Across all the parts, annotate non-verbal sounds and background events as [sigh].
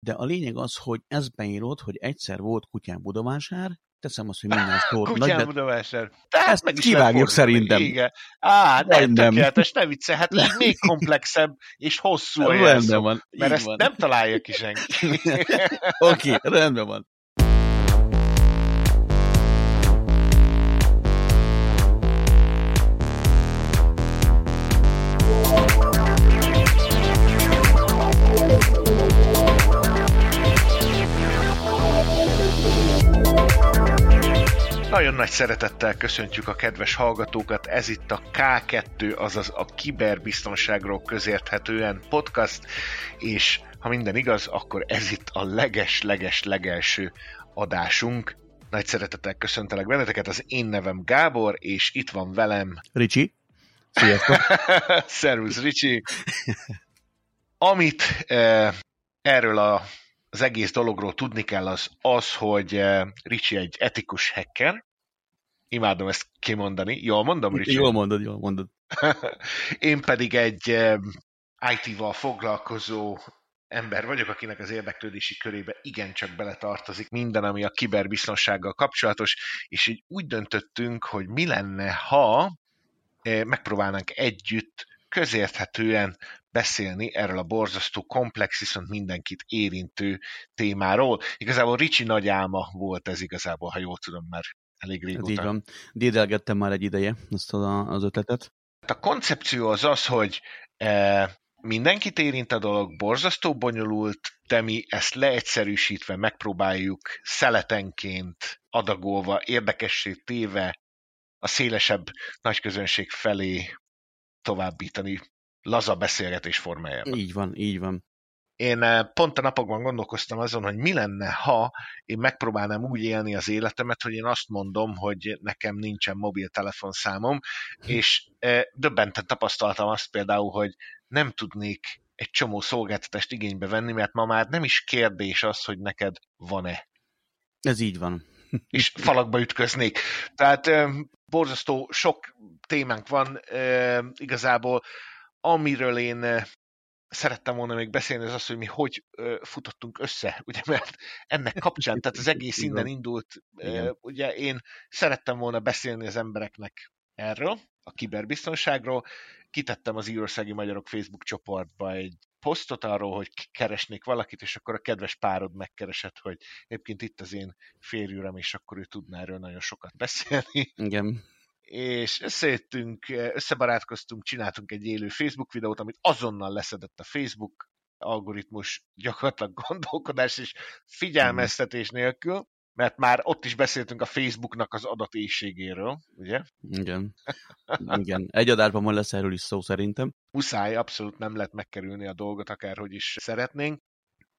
de a lényeg az, hogy ez beírod, hogy egyszer volt kutyán Budavásár, teszem azt, hogy minden Kutyán nagybet... Budavásár. Tehát Ezt meg is kivágjuk szerintem. Igen. Á, nem, Rendben. tökéletes, ne vicce, hát így még [laughs] komplexebb és hosszú a Rendben van, Mert így ezt van. nem találja ki senki. [laughs] Oké, rendben van. Nagyon nagy szeretettel köszöntjük a kedves hallgatókat, ez itt a K2, azaz a kiberbiztonságról közérthetően podcast, és ha minden igaz, akkor ez itt a leges-leges legelső adásunk. Nagy szeretettel köszöntelek benneteket, az én nevem Gábor, és itt van velem Ricsi, sziasztok. [laughs] Szervusz, Ricsi! Amit eh, erről a, az egész dologról tudni kell, az az, hogy eh, Ricsi egy etikus hacker. Imádom ezt kimondani. Jól mondom, Ricsi? Jól mondod, jól mondod. [laughs] Én pedig egy IT-val foglalkozó ember vagyok, akinek az érdeklődési körébe igencsak beletartozik minden, ami a kiberbiztonsággal kapcsolatos, és így úgy döntöttünk, hogy mi lenne, ha eh, megpróbálnánk együtt közérthetően beszélni erről a borzasztó komplex, viszont mindenkit érintő témáról. Igazából Ricsi nagy álma volt ez igazából, ha jól tudom, mert elég Ez így régóta. van. Dédelgettem már egy ideje ezt az, az ötletet. A koncepció az az, hogy e, mindenkit érint a dolog, borzasztó bonyolult, de mi ezt leegyszerűsítve megpróbáljuk szeletenként adagolva, érdekessé téve a szélesebb nagyközönség felé továbbítani laza beszélgetés formájában. Így van, így van. Én eh, pont a napokban gondolkoztam azon, hogy mi lenne, ha én megpróbálnám úgy élni az életemet, hogy én azt mondom, hogy nekem nincsen mobiltelefonszámom, és eh, döbbenten tapasztaltam azt például, hogy nem tudnék egy csomó szolgáltatást igénybe venni, mert ma már nem is kérdés az, hogy neked van-e Ez így van. [laughs] és falakba ütköznék. Tehát ö, borzasztó sok témánk van igazából, amiről én szerettem volna még beszélni, az az, hogy mi hogy futottunk össze, [laughs] ugye, mert ennek kapcsán, tehát az egész innen indult, Igen. ugye én szerettem volna beszélni az embereknek erről, a kiberbiztonságról, kitettem az Írországi Magyarok Facebook csoportba egy posztot arról, hogy keresnék valakit, és akkor a kedves párod megkeresett, hogy egyébként itt az én férjürem, és akkor ő tudná erről nagyon sokat beszélni Igen. És összejöttünk, összebarátkoztunk, csináltunk egy élő Facebook videót, amit azonnal leszedett a Facebook algoritmus gyakorlatilag gondolkodás és figyelmeztetés nélkül, mert már ott is beszéltünk a Facebooknak az adatészségéről, ugye? Igen. [laughs] Igen. Egy adásban majd lesz erről is szó szerintem. Muszáj, abszolút nem lehet megkerülni a dolgot, akárhogy is szeretnénk.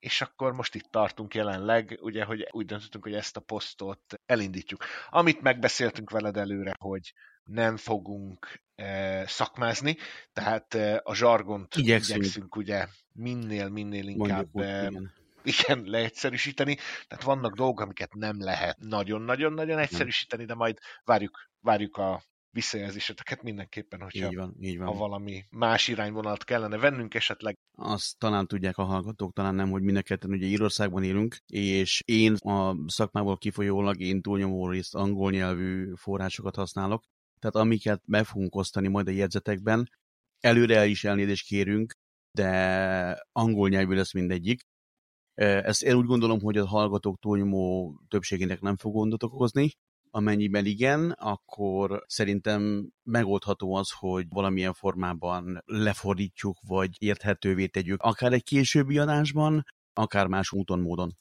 És akkor most itt tartunk jelenleg, ugye, hogy úgy döntöttünk, hogy ezt a posztot elindítjuk. Amit megbeszéltünk veled előre, hogy nem fogunk e, szakmázni, tehát e, a zsargont Igyekszünk. igyekszünk ugye minél, minél inkább Mondjuk e, igen. igen, leegyszerűsíteni. Tehát vannak dolgok, amiket nem lehet nagyon-nagyon-nagyon egyszerűsíteni, de majd várjuk, várjuk a visszajelzéseteket mindenképpen, hogyha Így van, így ha van. valami más irányvonalat kellene vennünk, esetleg Azt talán tudják a hallgatók, talán nem, hogy mindenketten ugye Írországban élünk, és én a szakmából kifolyólag én túlnyomó részt angol nyelvű forrásokat használok, tehát amiket be fogunk osztani majd a jegyzetekben, előre el is elnézést kérünk, de angol nyelvű lesz mindegyik. Ezt én úgy gondolom, hogy a hallgatók túlnyomó többségének nem fog gondot okozni, Amennyiben igen, akkor szerintem megoldható az, hogy valamilyen formában lefordítjuk, vagy érthetővé tegyük, akár egy későbbi adásban, akár más úton, módon.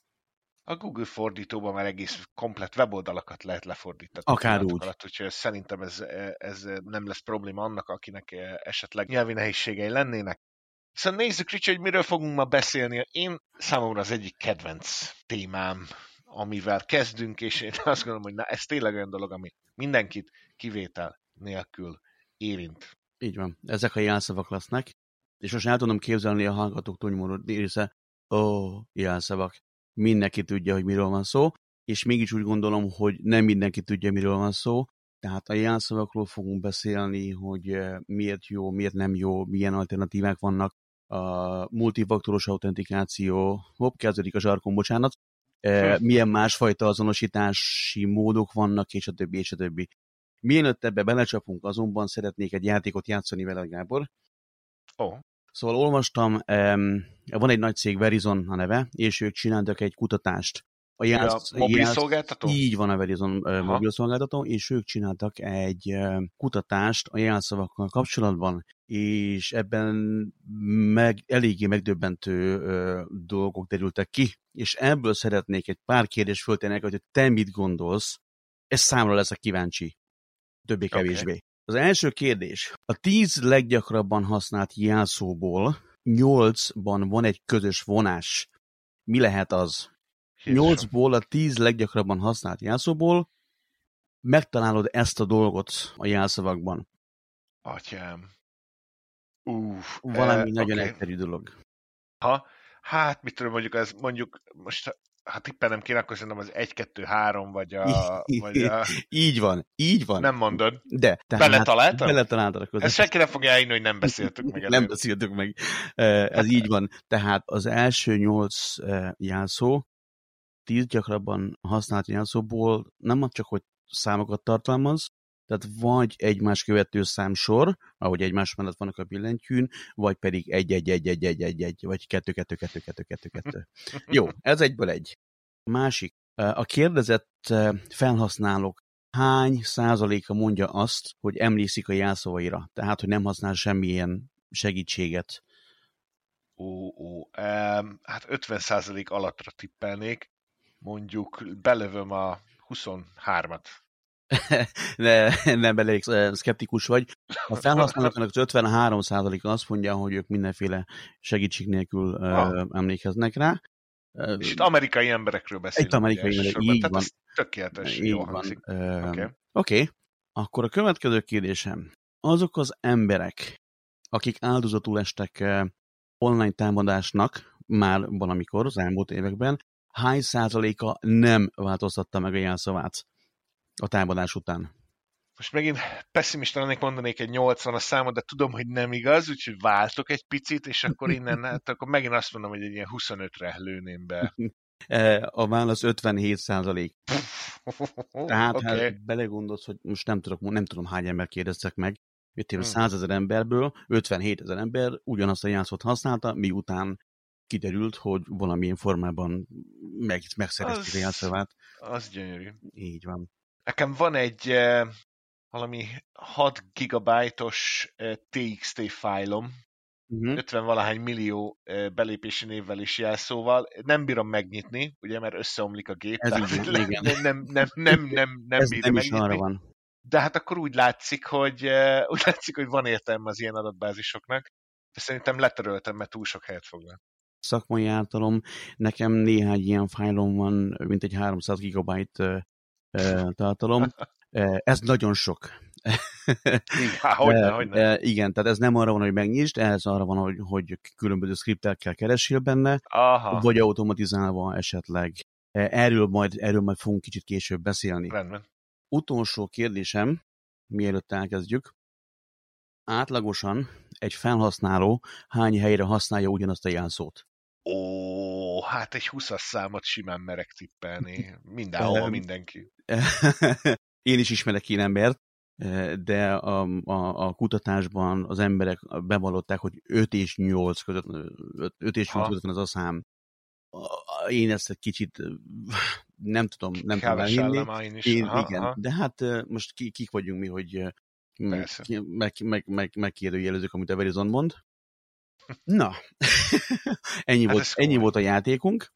a Google fordítóban már egész komplet weboldalakat lehet lefordítani. Akár úgy. Alatt, úgyhogy szerintem ez, ez nem lesz probléma annak, akinek esetleg nyelvi nehézségei lennének. Szóval nézzük, Ricsi, hogy miről fogunk ma beszélni. Én számomra az egyik kedvenc témám, amivel kezdünk, és én [laughs] azt gondolom, hogy na, ez tényleg olyan dolog, ami mindenkit kivétel nélkül érint. Így van. Ezek a jelszavak lesznek, és most el tudom képzelni a hallgatók túlnyomó része, ó, jelszavak. Mindenki tudja, hogy miről van szó, és mégis úgy gondolom, hogy nem mindenki tudja, miről van szó, tehát a jelszavakról fogunk beszélni, hogy eh, miért jó, miért nem jó, milyen alternatívák vannak, a multifaktoros autentikáció, hopp, kezdődik a zsarkon, bocsánat, milyen másfajta azonosítási módok vannak, és a többi, és a többi. Mielőtt ebbe belecsapunk, azonban szeretnék egy játékot játszani vele, Gábor. Ó. Oh. Szóval olvastam, um, van egy nagy cég, Verizon a neve, és ők csináltak egy kutatást. A, jelsz, a mobil jelsz, szolgáltató? Így van a Verizon uh, mobil szolgáltató, és ők csináltak egy kutatást a jelszavakkal kapcsolatban, és ebben meg, eléggé megdöbbentő uh, dolgok derültek ki, és ebből szeretnék egy pár kérdést föltenni hogy te mit gondolsz, ez számra leszek kíváncsi, többé-kevésbé. Okay. Az első kérdés. A tíz leggyakrabban használt jelszóból nyolcban van egy közös vonás. Mi lehet az? Nyolcból a tíz leggyakrabban használt jelszóból megtalálod ezt a dolgot a jelszavakban. Atyám. Uff. Valami eh, nagyon okay. egyszerű dolog. Ha, hát mit tudom, mondjuk ez mondjuk most hát tippelnem kéne, akkor szerintem az 1-2-3, vagy a, [laughs] vagy a... Így van, így van. Nem mondod. De. Tehát Beletaláltad? Beletaláltad a között. Ezt senki nem fogja elhinni, hogy nem [laughs] beszéltük meg. nem beszéltük meg. Ez így van. Tehát az első nyolc jelszó, tíz gyakrabban használt jelszóból nem csak, hogy számokat tartalmaz, tehát vagy egymás követő számsor, ahogy egymás mellett vannak a billentyűn, vagy pedig egy, egy, egy, egy, egy, egy, egy, vagy kettő, kettő, kettő, kettő, kettő, kettő. Jó, ez egyből egy. Másik. A kérdezett felhasználók hány százaléka mondja azt, hogy emlékszik a jelszavaira, tehát, hogy nem használ semmilyen segítséget. Ó, ó, um, hát 50 százalék alattra tippelnék, mondjuk belövöm a 23-at. [laughs] ne, nem elég szkeptikus vagy. A felhasználóknak az 53%-a azt mondja, hogy ők mindenféle segítség nélkül ah. emlékeznek rá. És itt amerikai emberekről beszélünk. Itt amerikai emberek, így van. tökéletes, így jó van. Oké. Okay. okay. Akkor a következő kérdésem. Azok az emberek, akik áldozatul estek online támadásnak már valamikor az elmúlt években, hány százaléka nem változtatta meg a jelszavát? A támadás után. Most megint pessimista lennék, mondanék egy 80 a számot, de tudom, hogy nem igaz, úgyhogy váltok egy picit, és akkor innen, hát akkor megint azt mondom, hogy egy ilyen 25-re lőném be. [laughs] E, a válasz 57 százalék. [laughs] Tehát okay. hát belegondolsz, hogy most nem, tudok, nem tudom hány ember kérdeztek meg, hogy 100 ezer emberből 57 ezer ember ugyanazt a játszót használta, miután kiderült, hogy valamilyen formában meg, megszerezték a játszóvát. Az gyönyörű. Így van. Nekem van egy eh, valami 6 gigabájtos eh, TXT fájlom, uh-huh. 50 valahány millió eh, belépési névvel és jelszóval. Nem bírom megnyitni, ugye, mert összeomlik a gép. Ez tehát így, igen. Nem, nem, nem, nem, nem, nem Ez bírom nem is arra van. De hát akkor úgy látszik, hogy [laughs] úgy látszik, hogy van értelme az ilyen adatbázisoknak. De szerintem letöröltem, mert túl sok helyet foglal szakmai általom. Nekem néhány ilyen fájlom van, mint egy 300 gigabyte tartalom. Ez nagyon sok. Há, hogyne, hogyne. Igen, tehát ez nem arra van, hogy megnyisd, ez arra van, hogy, hogy különböző skriptekkel keresél benne, Aha. vagy automatizálva esetleg. Erről majd, erről majd fogunk kicsit később beszélni. Rendben. Utolsó kérdésem, mielőtt elkezdjük. Átlagosan egy felhasználó hány helyre használja ugyanazt a jelszót? Ó, hát egy 20 számot simán merek tippelni. [laughs] Mindenhol mindenki. Én is ismerek ilyen embert, de a, a, a kutatásban az emberek bevallották, hogy 5 és 8 között, 5 és 8 között van az a szám. Én ezt egy kicsit nem tudom, nem tudom elhinni. Én is. Én, aha, igen, aha. de hát most kik vagyunk mi, hogy meg, meg, meg, megkérdőjelezzük, amit a Verizon mond. Na, [laughs] ennyi, hát volt, ennyi volt a játékunk.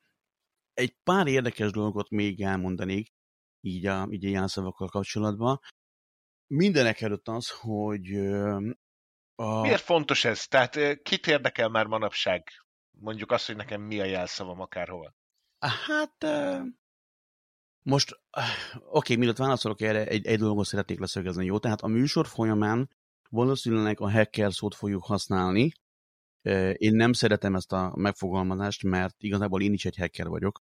Egy pár érdekes dolgot még elmondanék, így a, így a jelszavakkal kapcsolatban. Mindenek előtt az, hogy a... Miért fontos ez? Tehát kit érdekel már manapság? Mondjuk azt, hogy nekem mi a jelszavam akárhol. Hát most, oké, okay, mielőtt válaszolok erre, egy, egy dolgot szeretnék leszögezni, jó? Tehát a műsor folyamán valószínűleg a hacker szót fogjuk használni, én nem szeretem ezt a megfogalmazást, mert igazából én is egy hacker vagyok.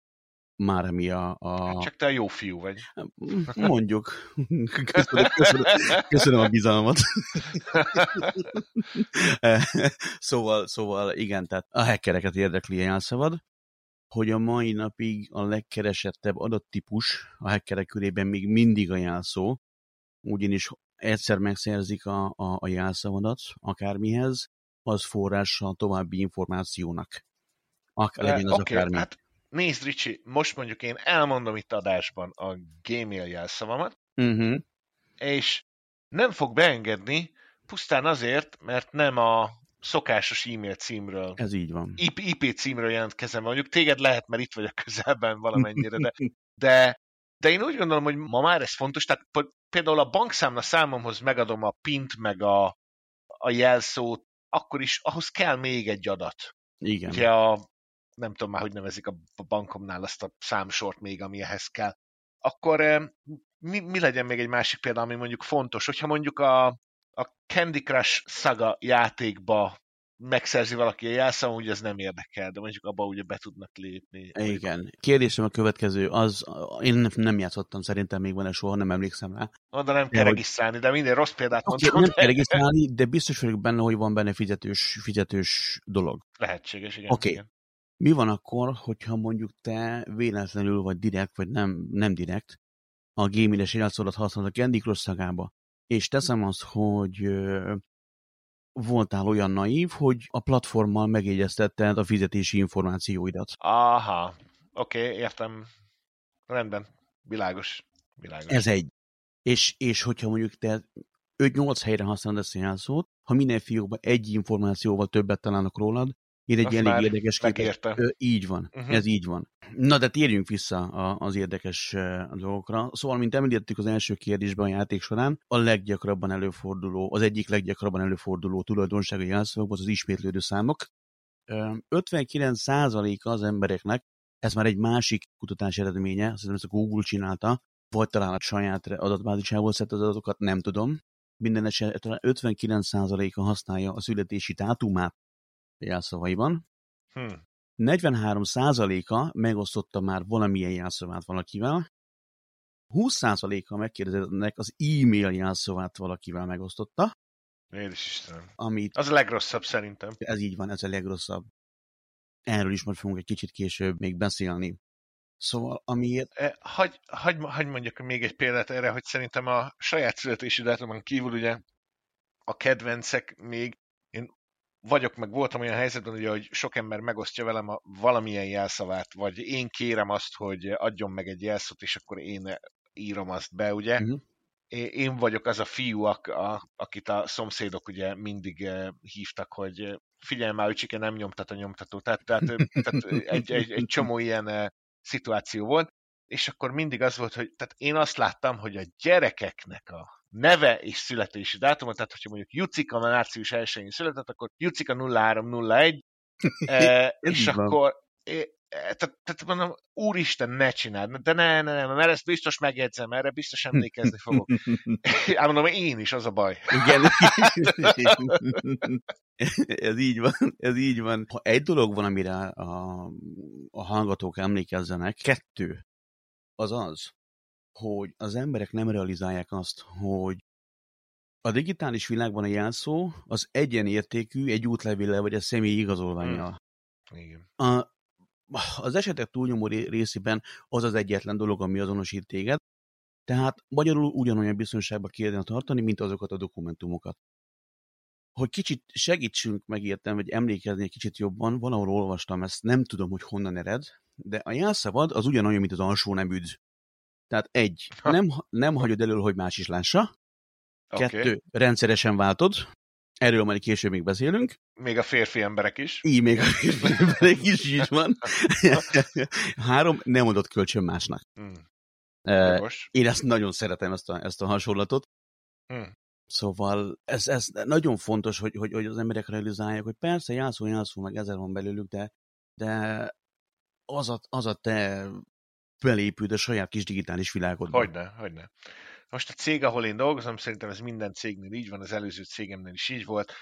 Már ami a... a... Hát csak te a jó fiú vagy. [laughs] Mondjuk. Köszönöm, köszönöm, köszönöm a bizalmat. [laughs] szóval, szóval igen, tehát a hackereket érdekli a jelszavad, hogy a mai napig a legkeresettebb adattípus a hackerek körében még mindig a jelszó, ugyanis egyszer megszerzik a, a, a jelszavadat akármihez, az forrása további információnak. Ak- legyen az okay, akármi. Hát nézd, Ricsi, most mondjuk én elmondom itt adásban a Gmail jelszavamat, uh-huh. és nem fog beengedni pusztán azért, mert nem a szokásos e-mail címről. Ez így van. IP, IP címről jelentkezem. Mondjuk téged lehet, mert itt vagy a közelben valamennyire, de, [laughs] de, de én úgy gondolom, hogy ma már ez fontos. Tehát például a bankszámla számomhoz megadom a pint, meg a, a jelszót, akkor is ahhoz kell még egy adat. Igen. Ugye a, nem tudom már, hogy nevezik a bankomnál azt a számsort még, ami ehhez kell. Akkor eh, mi, mi legyen még egy másik példa, ami mondjuk fontos, hogyha mondjuk a, a Candy Crush Saga játékba megszerzi valaki a jelszám, úgy ez nem érdekel, de mondjuk abba ugye be tudnak lépni. Igen. Kérdésem a következő, az, én nem játszottam, szerintem még van-e soha, nem emlékszem rá. Oda nem kell regisztrálni, de minden rossz példát okay, mondtam. Nem kell regisztrálni, de biztos vagyok benne, hogy van benne fizetős, fizetős dolog. Lehetséges, igen. Oké. Okay. Mi van akkor, hogyha mondjuk te véletlenül, vagy direkt, vagy nem, nem direkt, a gaming-es játszódat használod a Candy Crush szagába, és teszem azt, hogy voltál olyan naív, hogy a platformmal megjegyeztetted a fizetési információidat. Aha, oké, okay, értem. Rendben, világos. világos. Ez egy. És, és hogyha mondjuk te 5-8 helyre használod ezt a jelszót, ha minden fiókban egy információval többet találnak rólad, én egy elég érdekes képet. Így van, uh-huh. ez így van. Na, de térjünk vissza az érdekes dolgokra. Szóval, mint említettük az első kérdésben a játék során, a leggyakrabban előforduló, az egyik leggyakrabban előforduló tulajdonsága jelszavakban az, az ismétlődő számok. 59%-a az embereknek, ez már egy másik kutatás eredménye, szerintem ezt a Google csinálta, vagy talán a saját adatbázisából szedte az adatokat, nem tudom. Minden esetben 59%-a használja a születési dátumát jelszavaiban. Hmm. 43%-a megosztotta már valamilyen jelszavát valakivel, 20%-a megkérdezettnek az e-mail jelszavát valakivel megosztotta. Édes Istenem. Amit, az a legrosszabb szerintem. Ez így van, ez a legrosszabb. Erről is majd fogunk egy kicsit később még beszélni. Szóval, amiért... E, hagy, hagy, hagy mondjak még egy példát erre, hogy szerintem a saját születési dátumon kívül ugye a kedvencek még vagyok, meg voltam olyan helyzetben, ugye, hogy sok ember megosztja velem a valamilyen jelszavát, vagy én kérem azt, hogy adjon meg egy jelszót, és akkor én írom azt be, ugye? Uh-huh. Én vagyok az a fiú, a, akit a szomszédok ugye mindig eh, hívtak, hogy figyelj már, hogy nem nyomtat a nyomtató. Tehát, tehát, tehát egy, egy, egy csomó ilyen eh, szituáció volt, és akkor mindig az volt, hogy tehát én azt láttam, hogy a gyerekeknek a neve és születési dátumot, tehát hogyha mondjuk Jucika a március 1-én született, akkor Jucika 0301, e, [laughs] és akkor e, tehát, tehát mondom, úristen, ne csináld, de ne, ne, ne, mert ezt biztos megjegyzem, erre biztos emlékezni fogok. [laughs] [laughs] Ám mondom, én is, az a baj. Igen. ez így van, ez így van. Ha egy dolog van, amire a, a hallgatók emlékezzenek, kettő, az az, hogy az emberek nem realizálják azt, hogy a digitális világban a jelszó az egyenértékű egy útlevéllel vagy a személyi igazolványjal. Hmm. Igen. A, az esetek túlnyomó részében az az egyetlen dolog, ami azonosít téged, tehát magyarul ugyanolyan biztonságban kéne tartani, mint azokat a dokumentumokat. Hogy kicsit segítsünk megértem, vagy emlékezni egy kicsit jobban, valahol olvastam ezt, nem tudom, hogy honnan ered, de a jelszavad az ugyanolyan, mint az alsó neműd. Tehát egy, nem, nem hagyod elő, hogy más is lássa. Okay. Kettő, rendszeresen váltod. Erről majd később még beszélünk. Még a férfi emberek is. Így, még a férfi [laughs] emberek is így van. [laughs] Három, nem adott kölcsön másnak. Hmm. Uh, én ezt nagyon szeretem, ezt a, ezt a hasonlatot. Hmm. Szóval ez, ez nagyon fontos, hogy, hogy, hogy az emberek realizálják, hogy persze jelszó, jelszó, meg ezer van belőlük, de, de az a, az a te belépőd a saját kis digitális világodba. Hogyne, hogyne. Most a cég, ahol én dolgozom, szerintem ez minden cégnél így van, az előző cégemnél is így volt.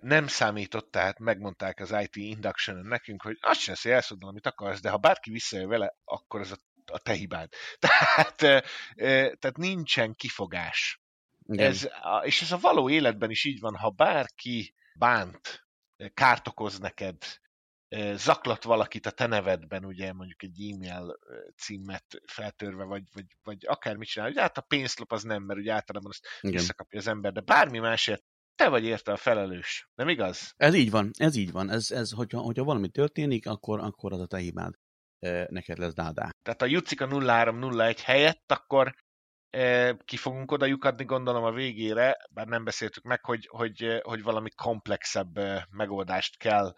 nem számított, tehát megmondták az IT induction nekünk, hogy azt sem hogy elszódol, amit akarsz, de ha bárki visszajön vele, akkor ez a, a te hibád. [laughs] Tehát, tehát nincsen kifogás. Ez, és ez a való életben is így van, ha bárki bánt, kárt okoz neked, zaklat valakit a te nevedben, ugye mondjuk egy e-mail címet feltörve, vagy, vagy, vagy akármit csinál, ugye hát a pénzlop az nem, mert ugye általában azt Igen. visszakapja az ember, de bármi másért te vagy érte a felelős, nem igaz? Ez így van, ez így van. Ez, ez hogyha, hogyha valami történik, akkor, akkor az a te hibád. E, neked lesz dádá. Tehát a Jucika 0301 helyett akkor e, ki fogunk oda lyukadni, gondolom a végére, bár nem beszéltük meg, hogy, hogy, hogy valami komplexebb megoldást kell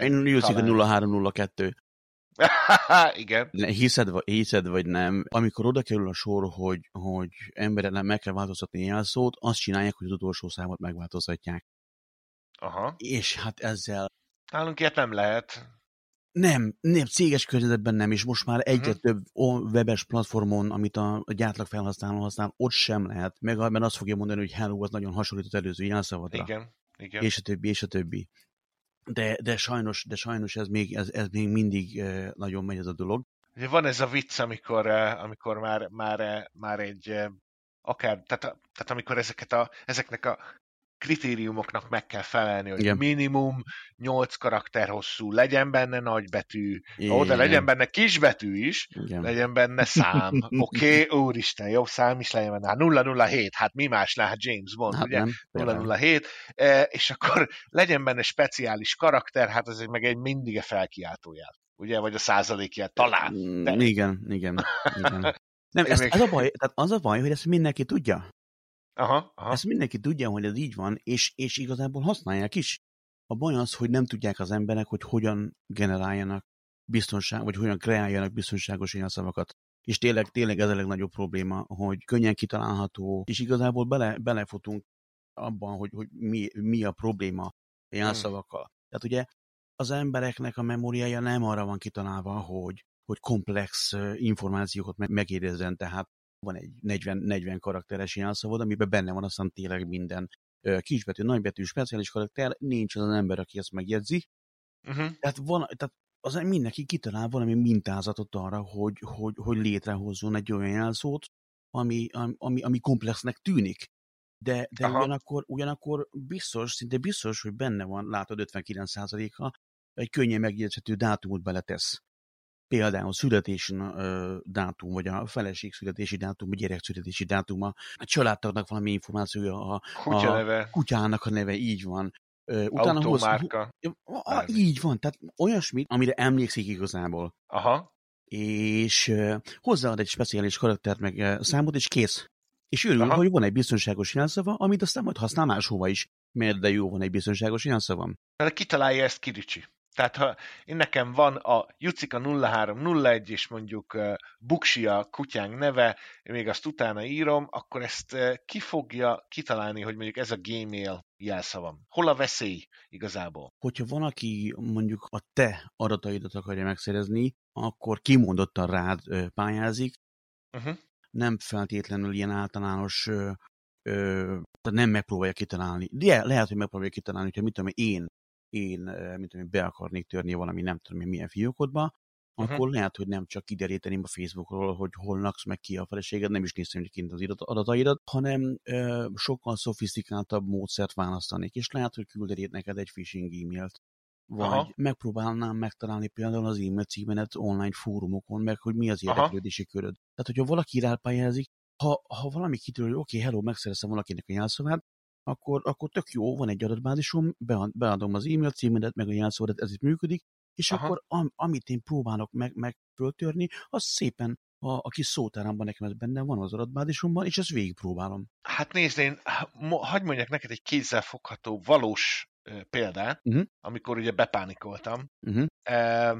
Én Jucika 0302. Igen. Hiszed, vagy, hiszed vagy nem, amikor oda kerül a sor, hogy, hogy emberek meg kell változtatni jelszót, azt csinálják, hogy az utolsó számot megváltoztatják. Aha. És hát ezzel... Nálunk ilyet nem lehet. Nem, nem, céges környezetben nem, és most már egyre uh-huh. több webes platformon, amit a, a felhasználó használ, ott sem lehet. Meg mert azt fogja mondani, hogy hello, az nagyon hasonlít az előző jelszavadra. Igen, igen. És a többi, és a többi de, de sajnos, de sajnos ez még, ez, ez még mindig nagyon megy ez a dolog. Van ez a vicc, amikor, amikor már, már, már egy akár, tehát, tehát amikor ezeket a, ezeknek a kritériumoknak meg kell felelni, hogy Igen. minimum 8 karakter hosszú, legyen benne nagybetű, ó, de legyen benne kisbetű is, Igen. legyen benne szám. [laughs] Oké, okay, úristen, jobb szám is legyen benne. Hát 007, hát mi más lehet James Bond, hát ugye? Nem, 007, e, és akkor [laughs] legyen benne speciális karakter, hát ez meg egy mindig a felkiáltójel. Ugye, vagy a százalékjel, talán. De... Igen, igen, igen. [laughs] Nem, ez, ez a baj, tehát az a baj, hogy ezt mindenki tudja. Aha, aha. Ezt mindenki tudja, hogy ez így van, és, és igazából használják is. A baj az, hogy nem tudják az emberek, hogy hogyan generáljanak biztonság, vagy hogyan kreáljanak biztonságos ilyen szavakat. És tényleg, tényleg ez a legnagyobb probléma, hogy könnyen kitalálható, és igazából bele, belefutunk abban, hogy, hogy mi, mi a probléma ilyen hmm. Tehát ugye az embereknek a memóriája nem arra van kitalálva, hogy, hogy komplex információkat megérezzen, tehát van egy 40, 40 karakteres jelszavod, amiben benne van aztán tényleg minden kisbetű, nagybetű, speciális karakter, nincs az az ember, aki ezt megjegyzi. Uh-huh. Tehát, van, tehát az mindenki kitalál valami mintázatot arra, hogy, hogy, hogy létrehozzon egy olyan jelszót, ami, ami, ami komplexnek tűnik. De, de ugyanakkor, ugyanakkor biztos, szinte biztos, hogy benne van, látod 59%-a, egy könnyen megjegyezhető dátumot beletesz például születési dátum, vagy a feleség születési dátum, vagy gyerek születési dátuma, a családtagnak valami információja, a, Kutya neve. a kutyának a neve, így van. Utána Automárka. Hoz, a, így van, tehát olyasmit, amire emlékszik igazából. Aha. És hozzáad egy speciális karaktert, meg számot, és kész. És örül, Aha. hogy van egy biztonságos jelszava, amit aztán majd használ máshova is. Mert de jó van egy biztonságos jelszavam. De kitalálja ezt Kiricsi. Tehát ha én nekem van a Jucika 0301 és mondjuk Buksi a kutyánk neve, még azt utána írom, akkor ezt ki fogja kitalálni, hogy mondjuk ez a Gmail jelszavam? Hol a veszély igazából? Hogyha van, aki mondjuk a te adataidat akarja megszerezni, akkor kimondottan rád pályázik, uh-huh. nem feltétlenül ilyen általános ö, ö, nem megpróbálja kitalálni. De lehet, hogy megpróbálja kitalálni, hogyha mit tudom én én, mint tudom, be akarnék törni valami nem tudom én milyen fiókodba, uh-huh. akkor lehet, hogy nem csak kideríteném a Facebookról, hogy hol laksz, meg ki a feleséged, nem is néztem kint az adataidat, hanem ö, sokkal szofisztikáltabb módszert választanék, és lehet, hogy küldenék neked egy phishing e-mailt. Vagy Aha. megpróbálnám megtalálni például az e-mail címenet online fórumokon, meg hogy mi az érdeklődési köröd. Tehát, hogyha valaki rápályázik, ha, ha valami kitől, hogy oké, okay, hello, megszereztem valakinek a jelszavát, akkor, akkor tök jó, van egy adatbázisom, beadom az e-mail címedet, meg a jelszódat, ez itt működik, és Aha. akkor am, amit én próbálok meg, meg föltörni, az szépen a, a kis szótáramban nekem ez benne van az adatbázisomban, és ezt végigpróbálom. Hát nézd, én hagyd mondjak neked egy kézzelfogható, valós példát, uh-huh. amikor ugye bepánikoltam. Uh-huh. E,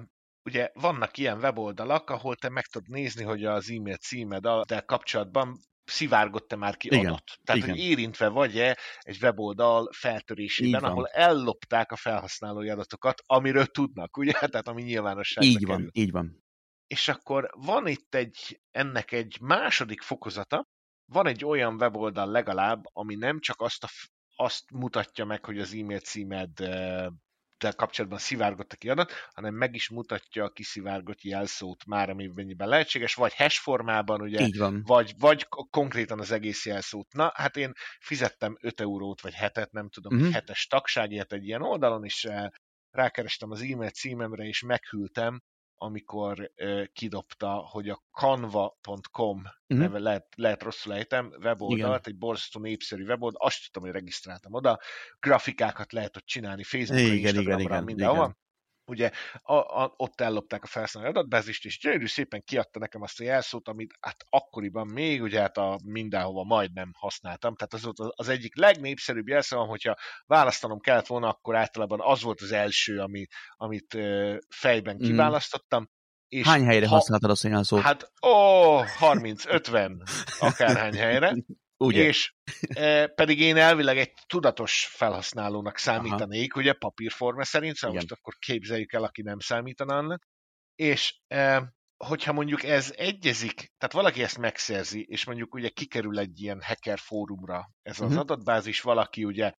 ugye vannak ilyen weboldalak, ahol te meg tudod nézni, hogy az e-mail címeddel kapcsolatban szivárgott-e már ki Igen. adat. Tehát, Igen. hogy érintve vagy-e egy weboldal feltörésében, ahol ellopták a felhasználói adatokat, amiről tudnak, ugye? [laughs] Tehát ami nyilvánosságra Így van, kerül. így van. És akkor van itt egy, ennek egy második fokozata, van egy olyan weboldal legalább, ami nem csak azt a azt mutatja meg, hogy az e-mail címed de kapcsolatban szivárgott a kiadat, hanem meg is mutatja a kiszivárgott jelszót már, amennyiben lehetséges, vagy hash formában, ugye, Így van. Vagy, vagy konkrétan az egész jelszót. Na, hát én fizettem 5 eurót, vagy hetet, nem tudom, uh-huh. hetes tagságért egy ilyen oldalon, és rákerestem az e-mail címemre, és meghűltem amikor uh, kidobta, hogy a canva.com uh-huh. neve lehet, lehet rosszul ejtem, weboldalt, Igen. egy borzasztó népszerű weboldal, azt tudtam, hogy regisztráltam oda, grafikákat lehet ott csinálni, Facebookra, igen, Instagramra, igen, mindenhol. Igen ugye a, a, ott ellopták a felhasználói adatbázist, és gyönyörű szépen kiadta nekem azt a jelszót, amit hát akkoriban még ugye hát a mindenhova majdnem használtam, tehát az volt az egyik legnépszerűbb jelszó, hogyha választanom kellett volna, akkor általában az volt az első, ami, amit fejben mhm. kiválasztottam, mm. És Hány helyre ha, használtad a jelszót? Hát, ó, 30-50 akárhány helyre. [laughs] Ugye? És e, pedig én elvileg egy tudatos felhasználónak számítanék, Aha. ugye papírforma szerint, szóval Igen. most akkor képzeljük el, aki nem számítana annak. És e, hogyha mondjuk ez egyezik, tehát valaki ezt megszerzi, és mondjuk ugye kikerül egy ilyen hacker fórumra ez az uh-huh. adatbázis, valaki ugye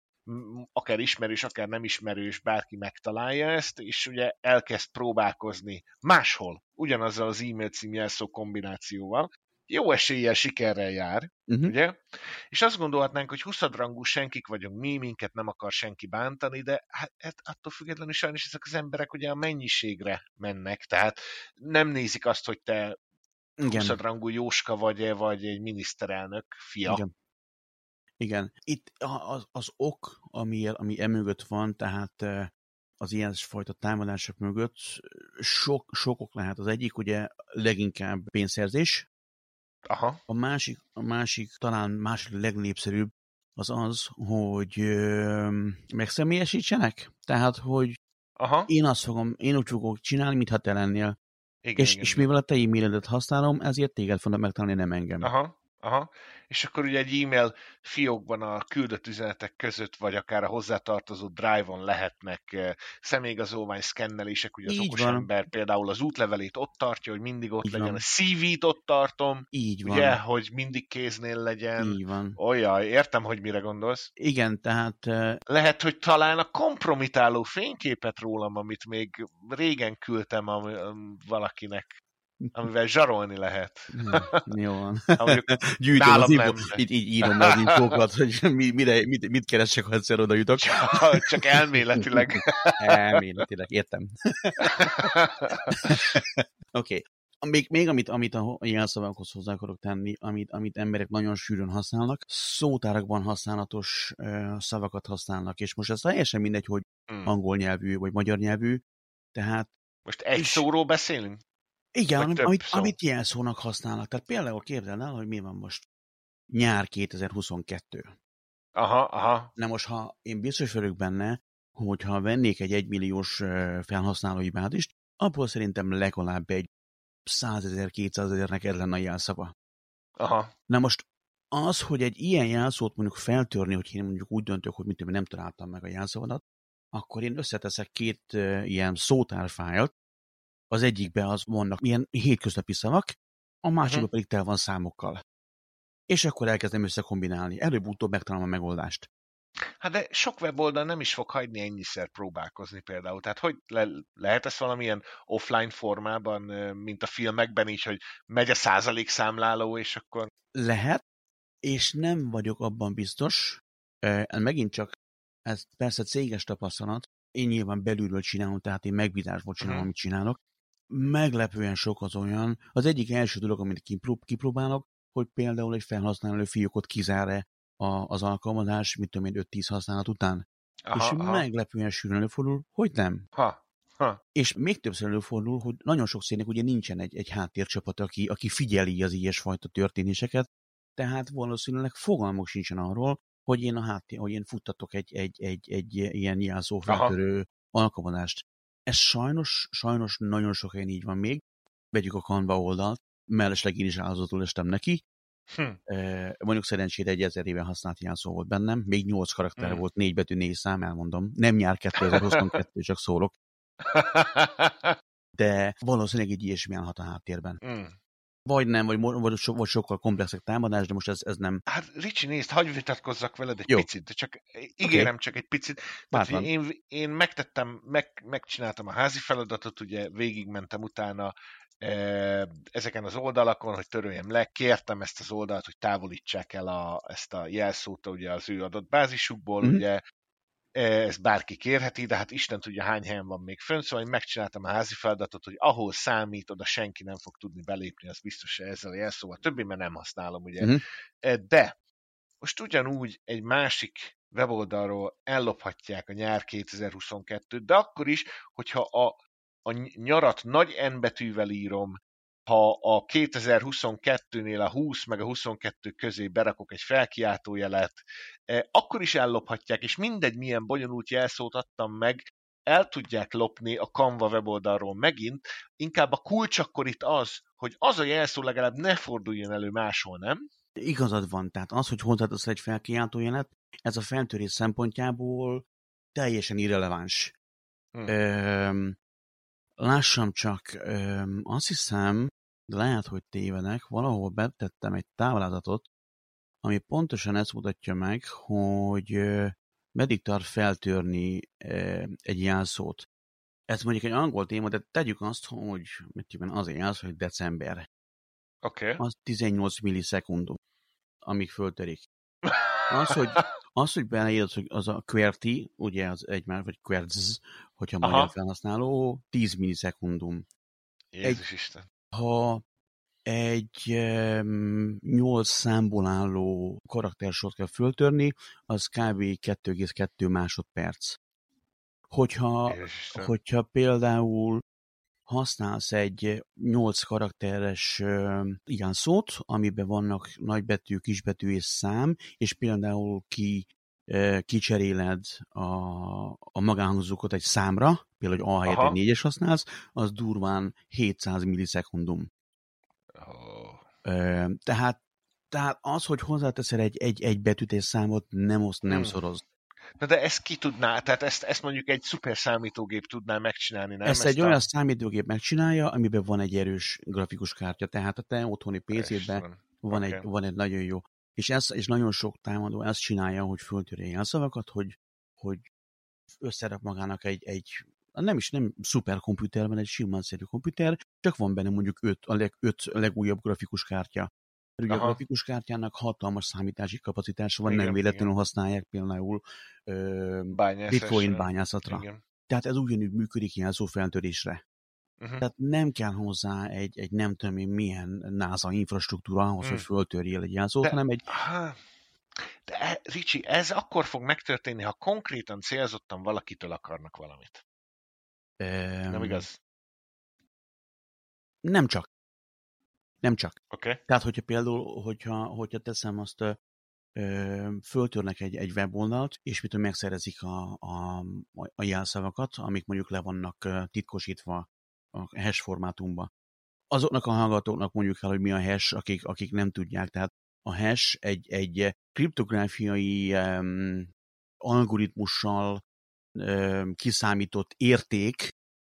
akár ismerős, akár nem ismerős, bárki megtalálja ezt, és ugye elkezd próbálkozni máshol, ugyanazzal az e-mail cím jelszó kombinációval, jó eséllyel sikerrel jár, uh-huh. ugye? És azt gondolhatnánk, hogy 20 rangú senkik vagyunk mi, minket nem akar senki bántani, de hát, hát attól függetlenül sajnos ezek az emberek ugye a mennyiségre mennek, tehát nem nézik azt, hogy te Igen. 20 rangú Jóska vagy-e, vagy egy miniszterelnök fia. Igen. Igen. Itt az, az ok, ami, ami emögött van, tehát az ilyen fajta támadások mögött sok, sok ok lehet. Az egyik ugye leginkább pénzszerzés, Aha. A másik, a másik, talán másik legnépszerűbb az az, hogy ö, megszemélyesítsenek. Tehát, hogy Aha. én azt fogom, én úgy fogok csinálni, mintha te lennél. Igen, és, igen, és mivel a te e-mailedet használom, ezért téged fognak megtalálni, nem engem. Aha. Aha. És akkor ugye egy e-mail fiókban a küldött üzenetek között, vagy akár a hozzátartozó drive-on lehetnek eh, személyigazolvány szkennelések, ugye az Így okos van. ember például az útlevelét ott tartja, hogy mindig ott Így legyen, van. a CV-t ott tartom, Így van. ugye, hogy mindig kéznél legyen. Így van. Olyan, értem, hogy mire gondolsz. Igen, tehát... Uh... Lehet, hogy talán a kompromitáló fényképet rólam, amit még régen küldtem a valakinek amivel zsarolni lehet. Hm, jó van. [laughs] Gyűjtöm az info, így, így írom az infókat, hogy mi, mire, mit, mit keresek, ha egyszer oda jutok. Csak, csak elméletileg. [laughs] elméletileg, értem. [laughs] Oké. Okay. Még, még amit, amit a jelszavakhoz hozzá akarok tenni, amit, amit emberek nagyon sűrűn használnak, szótárakban használatos uh, szavakat használnak, és most ez teljesen mindegy, hogy hmm. angol nyelvű vagy magyar nyelvű, tehát most egy és, szóról beszélünk? Igen, amit, amit, amit jelszónak használnak. Tehát például képzeld el, hogy mi van most nyár 2022. Aha, aha. Na most, ha én biztos vagyok benne, hogyha vennék egy egymilliós felhasználói bázist, abból szerintem legalább egy 100 ezer, 200 ezer neked lenne a jelszava. Aha. Na most az, hogy egy ilyen jelszót mondjuk feltörni, hogy én mondjuk úgy döntök, hogy mit nem találtam meg a jelszavadat, akkor én összeteszek két ilyen szótárfájlt, az egyikben az vannak ilyen hétköznapi szavak, a másikban uh-huh. pedig tel van számokkal. És akkor elkezdem összekombinálni. Előbb-utóbb megtalálom a megoldást. Hát de sok weboldal nem is fog hagyni ennyiszer próbálkozni például. Tehát hogy le, lehet ez valamilyen offline formában, mint a filmekben is, hogy megy a százalék számláló, és akkor... Lehet, és nem vagyok abban biztos, megint csak ez persze céges tapasztalat, én nyilván belülről csinálom, tehát én megbízásból csinálom, uh-huh. amit csinálok, meglepően sok az olyan, az egyik első dolog, amit kipróbálok, hogy például egy felhasználó fiókot kizár-e az alkalmazás, mit tudom én, 5-10 használat után. Aha, és aha. meglepően sűrűn előfordul, hogy nem. Ha. Ha. És még többször előfordul, hogy nagyon sok szének ugye nincsen egy, egy háttércsapat, aki, aki figyeli az ilyesfajta történéseket, tehát valószínűleg fogalmuk sincsen arról, hogy én a háttér, hogy én futtatok egy, egy, egy, egy ilyen jelszófeltörő alkalmazást. Ez sajnos, sajnos nagyon sok helyen így van még. Vegyük a Canva oldalt, mellesleg én is áldozatul estem neki. Hm. mondjuk szerencsére egy ezer éve használt jelszó volt bennem, még nyolc karakter hm. volt, négy betű, négy szám, elmondom. Nem nyár 2022, csak szólok. [laughs] De valószínűleg egy ilyesmi állhat a háttérben. Hm. Vagy nem, vagy, vagy, so, vagy sokkal komplexebb támadás, de most ez, ez nem. Hát Ricsi, nézd, hagyj vitatkozzak veled egy Jó. picit, csak ígérem okay. csak egy picit. Tehát, én, én megtettem, meg, megcsináltam a házi feladatot, ugye végigmentem utána e, ezeken az oldalakon, hogy töröljem le, kértem ezt az oldalt, hogy távolítsák el a, ezt a jelszót ugye az ő adott bázisukból, mm-hmm. ugye ezt bárki kérheti, de hát Isten tudja hány helyen van még fönn, szóval én megcsináltam a házi feladatot, hogy ahol számít, oda senki nem fog tudni belépni, az biztos, hogy ezzel a jelszóval többé, mert nem használom, ugye. Uh-huh. De most ugyanúgy egy másik weboldalról ellophatják a nyár 2022-t, de akkor is, hogyha a, a nyarat nagy N betűvel írom, ha a 2022-nél a 20 meg a 22 közé berakok egy felkiáltójelet, e, akkor is ellophatják, és mindegy, milyen bonyolult jelszót adtam meg, el tudják lopni a Canva weboldalról megint, inkább a kulcs akkor itt az, hogy az a jelszó legalább ne forduljon elő máshol, nem? Igazad van, tehát az, hogy hozzátasz egy felkiáltójelet, ez a feltörés szempontjából teljesen irreleváns. Hmm. Ö, lássam csak, ö, azt hiszem, de lehet, hogy tévedek, valahol betettem egy táblázatot, ami pontosan ezt mutatja meg, hogy meddig tart feltörni egy jelszót. Ez mondjuk egy angol téma, de tegyük azt, hogy mit az a jelszó, hogy december. Oké. Okay. Az 18 millisekundum, amíg föltörik. Az, hogy, [laughs] az, hogy beleírod, hogy az a QWERTY, ugye az egymás, vagy QWERTZ, hogyha magyar felhasználó, 10 millisekundum. Jézus egy, Isten ha egy nyolc számból álló karaktersort kell föltörni, az kb. 2,2 másodperc. Hogyha, hogyha például használsz egy 8 karakteres ilyen szót, amiben vannak nagybetű, kisbetű és szám, és például ki kicseréled a, a magánhangzókat egy számra, például, hogy A helyett Aha. egy négyes használsz, az durván 700 millisekundum. Oh. Tehát, tehát az, hogy hozzáteszel egy, egy, egy betűt és számot, nem oszt, nem hmm. szoroz. Na de ezt ki tudná, tehát ezt, ezt mondjuk egy szuper számítógép tudná megcsinálni, nem? Ezt, ezt egy a... olyan számítógép megcsinálja, amiben van egy erős grafikus kártya, tehát a te otthoni PC-ben van, okay. egy, van egy nagyon jó és, ez, és nagyon sok támadó ezt csinálja, hogy föltöri jelszavakat, hogy, hogy összerak magának egy, egy nem is nem szuperkomputerben, egy simánszerű komputer, csak van benne mondjuk öt, a leg, öt legújabb grafikus kártya. Ugye Aha. a grafikus kártyának hatalmas számítási kapacitása van, igen, nem véletlenül igen. használják például ö, bitcoin bányászatra. Igen. Tehát ez ugyanúgy működik jelzó feltörésre. Uh-huh. Tehát nem kell hozzá egy, egy nem tudom én milyen NASA infrastruktúra ahhoz, uh-huh. hogy mm. föltörjél egy jelzót, de, hanem egy... De e, Ricsi, ez akkor fog megtörténni, ha konkrétan célzottan valakitől akarnak valamit. Um, nem igaz? Nem csak. Nem csak. Okay. Tehát, hogyha például, hogyha, hogyha teszem azt, föltörnek egy, egy weboldalt, és mitől megszerezik a, a, a jelszavakat, amik mondjuk le vannak titkosítva a hash formátumba. Azoknak a hallgatóknak mondjuk el, hogy mi a hash, akik, akik nem tudják. Tehát a hash egy, egy kriptográfiai um, algoritmussal um, kiszámított érték,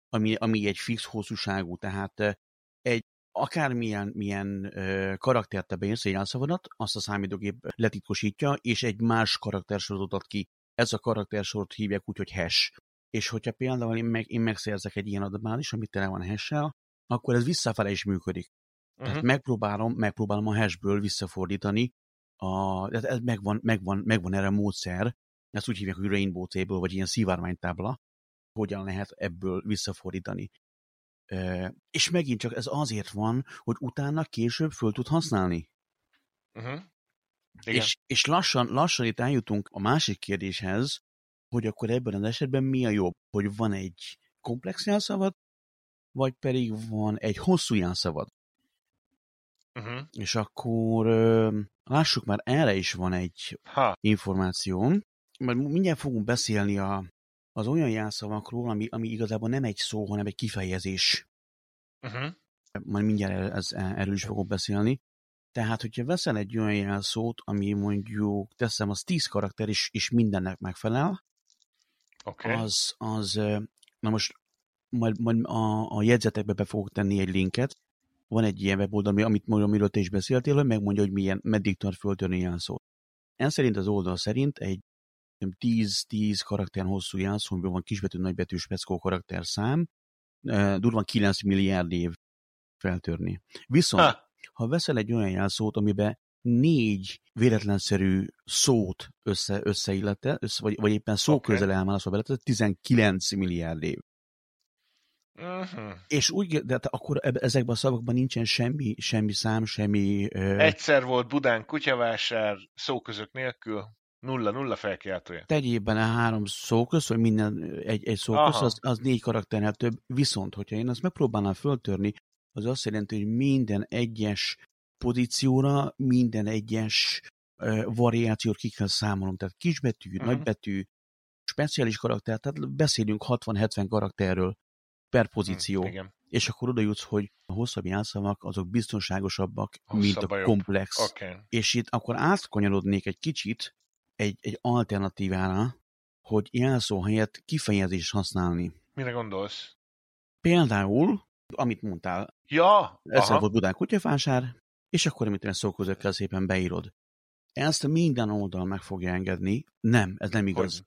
ami, ami egy fix hosszúságú, tehát egy akármilyen milyen uh, karaktert te beírsz egy jelszavadat, azt a számítógép letitkosítja, és egy más karaktersorozatot ad ki. Ez a karaktersorot hívják úgy, hogy hash és hogyha például én, meg, én megszerzek egy ilyen adatbázis, amit tele van hash akkor ez visszafele is működik. Uh-huh. Tehát mhm. megpróbálom, megpróbálom a hashből visszafordítani, a, tehát ez megvan, megvan, megvan erre a módszer, ezt úgy hívják, hogy Rainbow Table, vagy ilyen szivárványtábla, hogyan lehet ebből visszafordítani. E, és megint csak ez azért van, hogy utána később föl tud használni. Uh-huh. És, és lassan, lassan itt eljutunk a másik kérdéshez, hogy akkor ebben az esetben mi a jobb, hogy van egy komplex jelszavad, vagy pedig van egy hosszú jelszavad. Uh-huh. És akkor lássuk már, erre is van egy ha. információm, mert mindjárt fogunk beszélni a, az olyan jelszavakról, ami, ami igazából nem egy szó, hanem egy kifejezés. Uh-huh. Majd mindjárt ez, erről is fogok beszélni. Tehát, hogyha veszel egy olyan jelszót, ami mondjuk, teszem, az 10 karakter is, és mindennek megfelel, okay. az, az, na most majd, majd a, a jegyzetekbe be fogok tenni egy linket, van egy ilyen weboldal, amit amiről te is beszéltél, hogy megmondja, hogy milyen, meddig tart föltörni jelszót. En szerint az oldal szerint egy 10-10 karakter hosszú jelszó, amiben van kisbetű, nagybetű, speckó karakter szám, durvan 9 milliárd év feltörni. Viszont, ha, ha veszel egy olyan jelszót, amiben négy véletlenszerű szót össze, összeillette, össze, vagy, vagy éppen szó okay. elmálaszva bele, 19 milliárd év. Uh-huh. És úgy, de akkor ezekben a szavakban nincsen semmi, semmi szám, semmi... Uh... Egyszer volt Budán kutyavásár szóközök nélkül, nulla, nulla felkiáltója. Tegyél bele három szóköz, vagy minden egy, egy szóköz, az, az négy karakternél több. Viszont, hogyha én azt megpróbálnám föltörni, az azt jelenti, hogy minden egyes pozícióra, minden egyes variációt ki kell számolnom. Tehát kisbetű, uh-huh. nagybetű, speciális karakter, tehát beszélünk 60-70 karakterről per pozíció. Hmm, igen. És akkor oda jutsz, hogy a hosszabb jelszavak azok biztonságosabbak, Hosszabb mint a, a komplex. Okay. És itt akkor átkanyarodnék egy kicsit egy, egy alternatívára, hogy jelszó helyett kifejezést használni. Mire gondolsz? Például, amit mondtál. Ja! Egyszer volt Budán kutyafásár, és akkor amit szóközökkel szépen beírod. Ezt minden oldal meg fogja engedni. Nem, ez nem igaz. Hogy?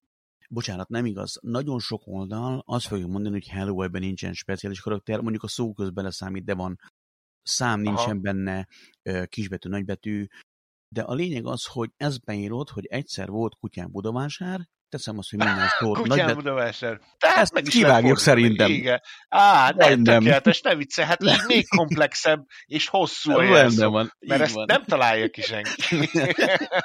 bocsánat, nem igaz, nagyon sok oldal azt fogja mondani, hogy Hello ebben nincsen speciális karakter, mondjuk a szó közben leszámít, de van szám nincsen Aha. benne, kisbetű, nagybetű, de a lényeg az, hogy ez beírod, hogy egyszer volt kutyán Budavásár, teszem azt, hogy minden [laughs] szó. Kutyán nagybet... Budavásár. Tehát ezt meg is kivágjuk szerintem. Igen. Á, nem tökéletes, ne vicce, hát így még [laughs] komplexebb és hosszú a Rendben van. Mert ezt van. nem találja ki senki. [laughs]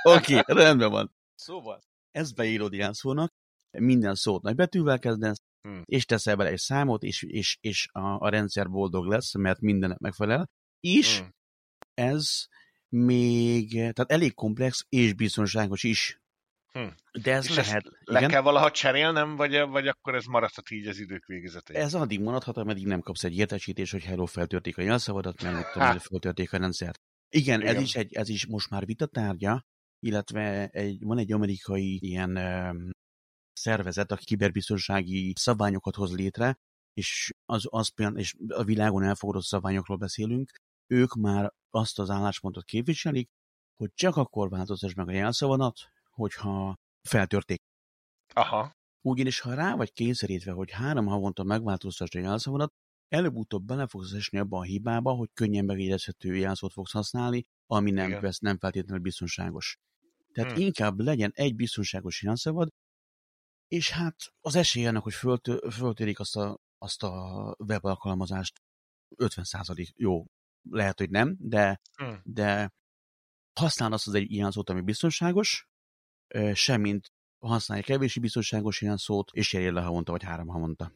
Oké, okay, rendben van. Szóval, ezt beírod ilyen szónak, minden szót nagy betűvel kezdesz, hmm. és teszel bele egy számot, és, és, és a, a rendszer boldog lesz, mert mindennek megfelel, és hmm. ez még, tehát elég komplex és biztonságos is. Hmm. De ez és lehet. Le igen? kell valaha cserélnem, vagy, vagy akkor ez maradhat így az idők végezetéig? Ez addig maradhat, ameddig nem kapsz egy értesítést, hogy hello, feltörték a jelszavadat, mert nem tudom, hogy feltörték a rendszert. Igen, igen, Ez, is egy, ez is most már vitatárgya, illetve egy, van egy amerikai ilyen szervezet, aki kiberbiztonsági szabványokat hoz létre, és, az, az például, és a világon elfogadott szabványokról beszélünk, ők már azt az álláspontot képviselik, hogy csak akkor változtass meg a jelszavadat, hogyha feltörték. Aha. Ugyanis, ha rá vagy kényszerítve, hogy három havonta megváltoztass a jelszavadat, előbb-utóbb bele fogsz esni abba a hibába, hogy könnyen megjegyezhető jelszót fogsz használni, ami nem, vesz, nem feltétlenül biztonságos. Tehát hmm. inkább legyen egy biztonságos jelszavad, és hát az esély annak, hogy föltérik azt a, azt a webalkalmazást 50 jó, lehet, hogy nem, de, hmm. de használ azt az egy ilyen szót, ami biztonságos, semmint használja kevési biztonságos ilyen szót, és jelje le havonta, vagy három havonta.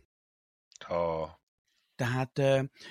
Oh. Tehát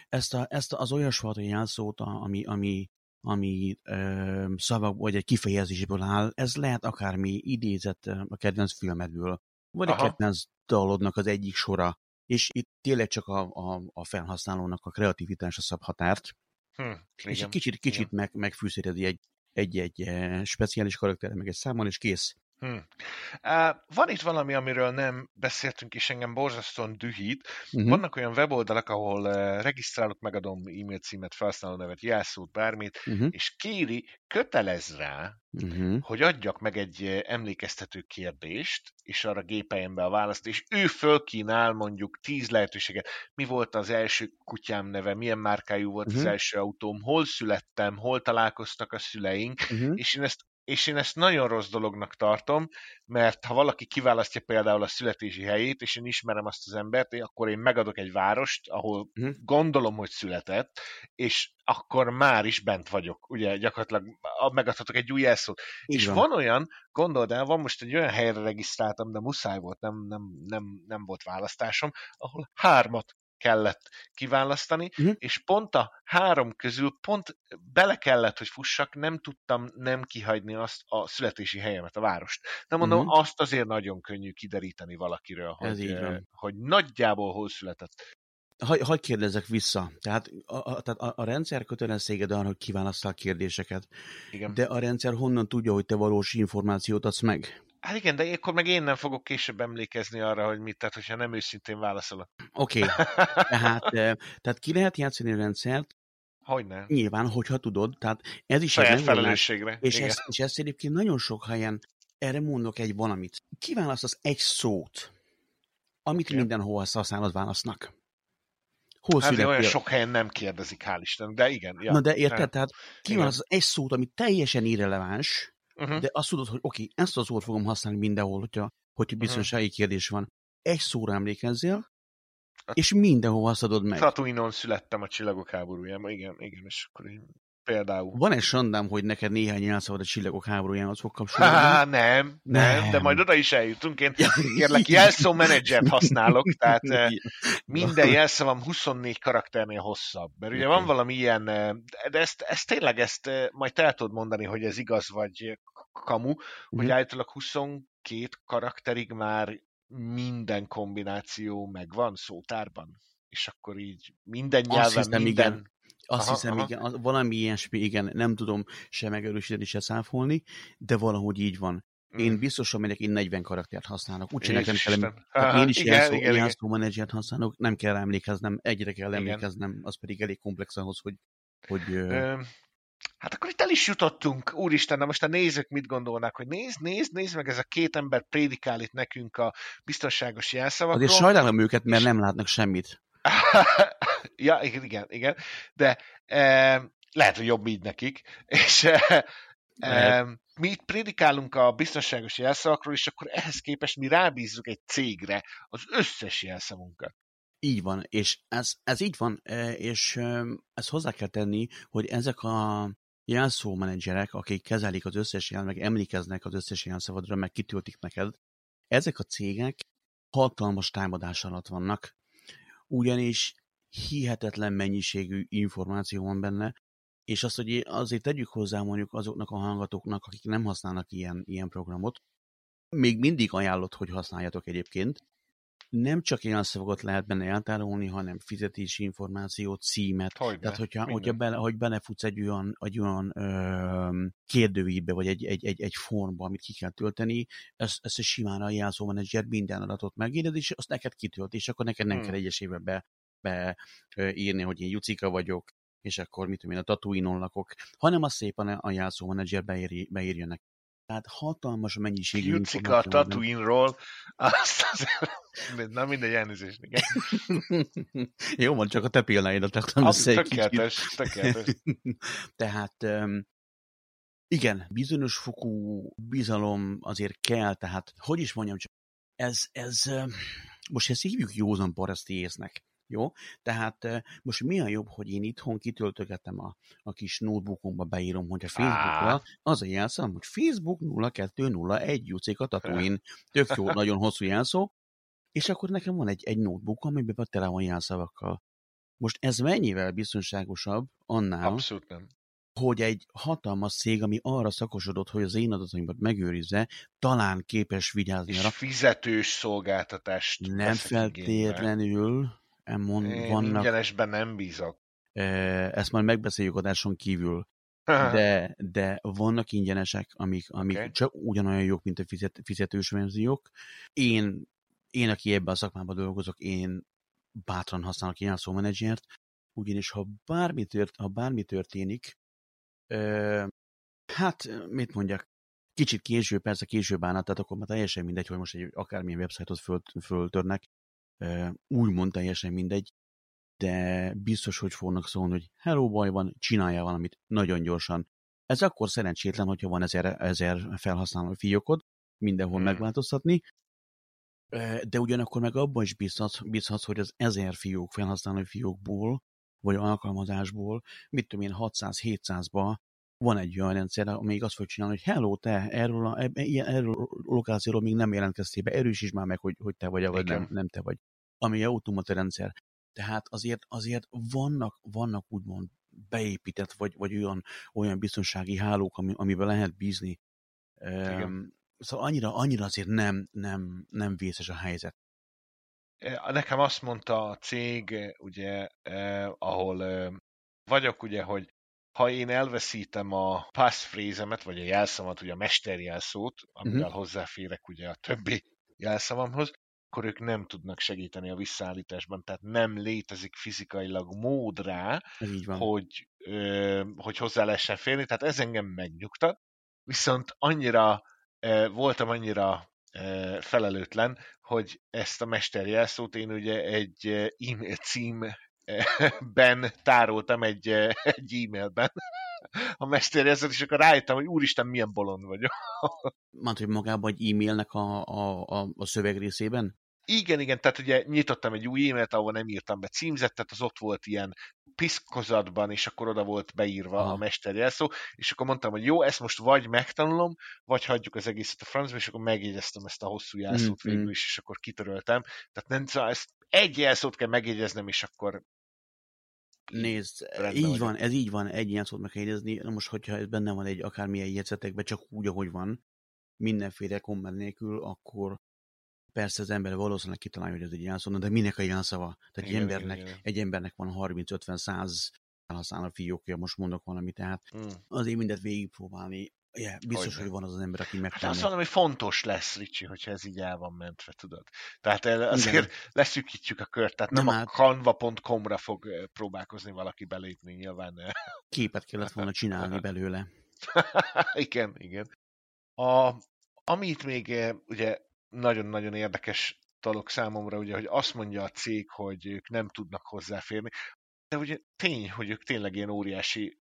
ezt, a, ezt az olyasfajta jelszót, ami, ami, ami ö, szavak vagy egy kifejezésből áll, ez lehet akármi idézett a kedvenc filmedből, vagy Aha. a kedvenc dalodnak az egyik sora, és itt tényleg csak a, a, a felhasználónak a kreativitása szab határt, hm, és egy kicsit, kicsit meg, megfűszeredi egy, egy-egy eh, speciális karakter, meg egy számmal, és kész. Uh, van itt valami, amiről nem beszéltünk, és engem borzasztóan dühít. Uh-huh. Vannak olyan weboldalak, ahol uh, regisztrálok, megadom e-mail címet, felhasználó nevet, jelszót, bármit, uh-huh. és kéri, kötelez rá, uh-huh. hogy adjak meg egy emlékeztető kérdést, és arra gépeljem be a választ, és ő fölkínál mondjuk tíz lehetőséget. Mi volt az első kutyám neve, milyen márkájú volt uh-huh. az első autóm, hol születtem, hol találkoztak a szüleink, uh-huh. és én ezt és én ezt nagyon rossz dolognak tartom, mert ha valaki kiválasztja például a születési helyét, és én ismerem azt az embert, akkor én megadok egy várost, ahol uh-huh. gondolom, hogy született, és akkor már is bent vagyok. Ugye gyakorlatilag megadhatok egy új jelszót. És van. van olyan, gondold el, van most egy olyan helyre regisztráltam, de muszáj volt, nem, nem, nem, nem volt választásom, ahol hármat kellett kiválasztani, uh-huh. és pont a három közül pont bele kellett, hogy fussak, nem tudtam nem kihagyni azt a születési helyemet, a várost. Nem mondom, uh-huh. azt azért nagyon könnyű kideríteni valakiről, hogy, hogy nagyjából hol született. Hagy, hagy kérdezek vissza. Tehát a, a, tehát a, a rendszer kötelességed arra, hogy kiválasztál kérdéseket. Igen. De a rendszer honnan tudja, hogy te valós információt adsz meg? Hát igen, de akkor meg én nem fogok később emlékezni arra, hogy mit, tehát hogyha nem őszintén válaszolok. Oké, okay. [laughs] tehát, tehát ki lehet játszani a rendszert, Hogyne. Nyilván, hogyha tudod, tehát ez is Saját egy felelősségre. És Igen. ezt, és ezt egyébként nagyon sok helyen, erre mondok egy valamit. Kiválasztasz egy szót, amit Igen. mindenhol használod válasznak. Hol Hát olyan sok helyen nem kérdezik, hál' Isten, de igen. Ja. Na de érted, Nem. tehát kiválasztasz egy szót, ami teljesen irreleváns, Uh-huh. de azt tudod, hogy oké, okay, ezt a szót fogom használni mindenhol, hogyha, hogyha Mhm. biztonsági kérdés van. Egy szóra emlékezzél, Hát- és mindenhol haszadod meg. Tatooine-on születtem a csillagok háborújában, igen, igen, és akkor így például. Van egy sandám, hogy neked néhány jelszavad a csillagok háborújához fog kapcsolódni? Há, nem, nem, Nem. de majd oda is eljutunk. Én kérlek, jelszó menedzsert használok, tehát eh, minden jelszavam 24 karakternél hosszabb. Mert ugye van valami ilyen, eh, de ezt, ezt tényleg ezt eh, majd te el tudod mondani, hogy ez igaz vagy kamu, hogy Mhm. állítólag 22 karakterig már minden kombináció megvan szótárban. És akkor így minden Azt nyelven, hiszem, minden... igen. Azt Aha, hiszem, aha. igen, valami ilyesmi, igen, nem tudom se megerősíteni, se száfolni, de valahogy így van. Én Mm. biztosan megyek, én 40 karaktert használok, úgyhogy nekem kell, [laughs] hát én is jelszó, menedzsert használok, nem kell emlékeznem, egyre kell Igen. emlékeznem, az pedig elég komplex ahhoz, hogy, hogy ö, Hát akkor itt el is jutottunk, úristen, na most a nézők mit gondolnak, hogy nézd, nézd, nézd meg, ez a két ember prédikál itt nekünk a biztonságos jelszavakról. azért sajnálom őket, mert nem látnak semmit. [laughs] ja, igen, igen, de e, lehet, hogy jobb így nekik, [laughs] és e, e, mi itt prédikálunk a biztonságos jelszavakról, és akkor ehhez képest mi rábízzuk egy cégre az összes jelszavunkat. Így van, és ez, ez így van, e, és ezt hozzá kell tenni, hogy ezek a jelszó menedzserek, akik kezelik az összes jel, meg emlékeznek az összes jelszavadra, meg kitöltik neked, ezek a cégek hatalmas támadás alatt vannak, ugyanis hihetetlen mennyiségű információ van benne, és azt, hogy azért tegyük hozzá mondjuk azoknak a hallgatóknak, akik nem használnak ilyen, ilyen programot, még mindig ajánlott, hogy használjatok egyébként. Nem csak jelszavakat lehet benne eltárolni, hanem fizetési információt, címet. Hogyne, Tehát, hogyha, minden. hogyha bele, hogy belefutsz egy olyan, egy olyan ö, kérdőívbe, vagy egy, egy, egy, egy formba, amit ki kell tölteni, ezt, ezt simán a jelszó menedzser minden adatot megírod, és azt neked kitölt, és akkor neked nem Hmm. kell egyesével be, be ö, írni, hogy én Jucika vagyok, és akkor mit tudom én, a Tatooine-on lakok, hanem azt szépen a jelszó menedzser beír, beírja neki. Tehát hatalmas mennyiségű Jucika a. Tatooine-ról, azt azért, na mindegy, elnézést, igen. [laughs] Jó van, csak a te példáidat raktam össze egy. Tökéletes, tökéletes. [laughs] tehát igen, bizonyos fokú bizalom azért kell, tehát hogy is mondjam, csak ez, ez most ezt hívjuk józan paraszti észnek. Jó? Tehát most mi a jobb, hogy én itthon kitöltögetem a, a kis notebookomba, beírom, hogy a Facebookra az a jelszám, hogy Facebook 0201 Jucika Tatooine. Tök jó, [laughs] nagyon hosszú jelszó. És akkor nekem van egy, egy notebook, amiben tele van jelszavakkal. Most ez mennyivel biztonságosabb annál, Abszolút nem. hogy egy hatalmas cég, ami arra szakosodott, hogy az én adataimat megőrizze, talán képes vigyázni És arra. fizetős szolgáltatást Nem veszek igénybe. Mond, Én vannak, ingyenesben nem bízok. ezt majd megbeszéljük adáson kívül, [laughs] de, de vannak ingyenesek, amik, amik okay. csak ugyanolyan jók, mint a fizet, fizetős verziók. Én, én, aki ebben a szakmában dolgozok, én bátran használok ilyen szómenedzsert, ugyanis ha bármi, tört, ha bármi történik, ö, hát mit mondjak, kicsit később, persze később állna, tehát akkor már teljesen mindegy, hogy most egy akármilyen websájtot föl, föltörnek, úgymond teljesen mindegy, de biztos, hogy fognak szólni, hogy hello, baj van, csináljál valamit nagyon gyorsan. Ez akkor szerencsétlen, hogyha van ezer, ezer felhasználó fiókod, mindenhol Hmm. megváltoztatni, de ugyanakkor meg abban is bízhatsz, bízhatsz, hogy az ezer fiók, felhasználó fiókból, vagy alkalmazásból, mit tudom én, 600-700-ba van egy olyan rendszer, amelyik azt fog csinálni, hogy hello, te erről a, ilyen, erről a lokációról még nem jelentkeztél be, erősítsd már meg, hogy, hogy te vagy, vagy nem, nem te vagy. Ami automata rendszer. Tehát azért, azért vannak, vannak úgymond beépített, vagy, vagy olyan, olyan biztonsági hálók, ami, amiben lehet bízni. Igen. Um, szóval annyira, annyira azért nem, nem, nem vészes a helyzet. Nekem azt mondta a cég, ugye, eh, ahol eh, vagyok, ugye, hogy ha én elveszítem a passphrase-emet, vagy a jelszamat, ugye a mesterjelszót, amivel uh-huh. hozzáférek ugye a többi jelszavamhoz, akkor ők nem tudnak segíteni a visszaállításban, tehát nem létezik fizikailag mód rá, így van. hogy hogy hozzá lehessen férni, tehát ez engem megnyugtat, viszont annyira voltam annyira felelőtlen, hogy ezt a mesterjelszót én ugye egy e-mail címben tároltam egy, egy e-mailben a mesterjelzőt, és akkor rájöttem, hogy úristen, milyen bolond vagyok. Mondta, hogy magában egy e-mailnek a, a, a, a szöveg részében? Igen, igen, tehát ugye nyitottam egy új e-mailt, ahol nem írtam be címzettet, az ott volt ilyen piszkozatban, és akkor oda volt beírva Aha. a mesterjelszó, és akkor mondtam, hogy jó, ezt most vagy megtanulom, vagy hagyjuk az egészet a francba, és akkor megjegyeztem ezt a hosszú jelszót mm, végül is, és akkor kitöröltem. Tehát nem, szóval ezt egy jelszót kell megjegyeznem, és akkor Nézd, így vagyok. van, ez így van, egy ilyen szót meg kell jegyezni. Na most, hogyha ez benne van egy akármilyen jegyzetekben, csak úgy, ahogy van, mindenféle komment nélkül, akkor persze az ember valószínűleg kitalálja, hogy ez egy jelszó, de minek a jelszava? Tehát igen, egy, embernek, igen, egy embernek van 30-50-100 felhasználó fiókja, most mondok valamit, tehát hmm. azért mindet végigpróbálni. Yeah, biztos, hogy, hogy van az az ember, aki megtanulja. Hát azt mondom, hogy fontos lesz, Ricsi, hogyha ez így el van mentve, tudod. Tehát azért Igen. leszűkítjük a kört, tehát nem, nem a hát... canva.com-ra fog próbálkozni valaki belépni, nyilván. Képet kellett volna csinálni [laughs] belőle. igen, igen. A, amit még ugye nagyon-nagyon érdekes dolog számomra, ugye, hogy azt mondja a cég, hogy ők nem tudnak hozzáférni, de ugye tény, hogy ők tényleg ilyen óriási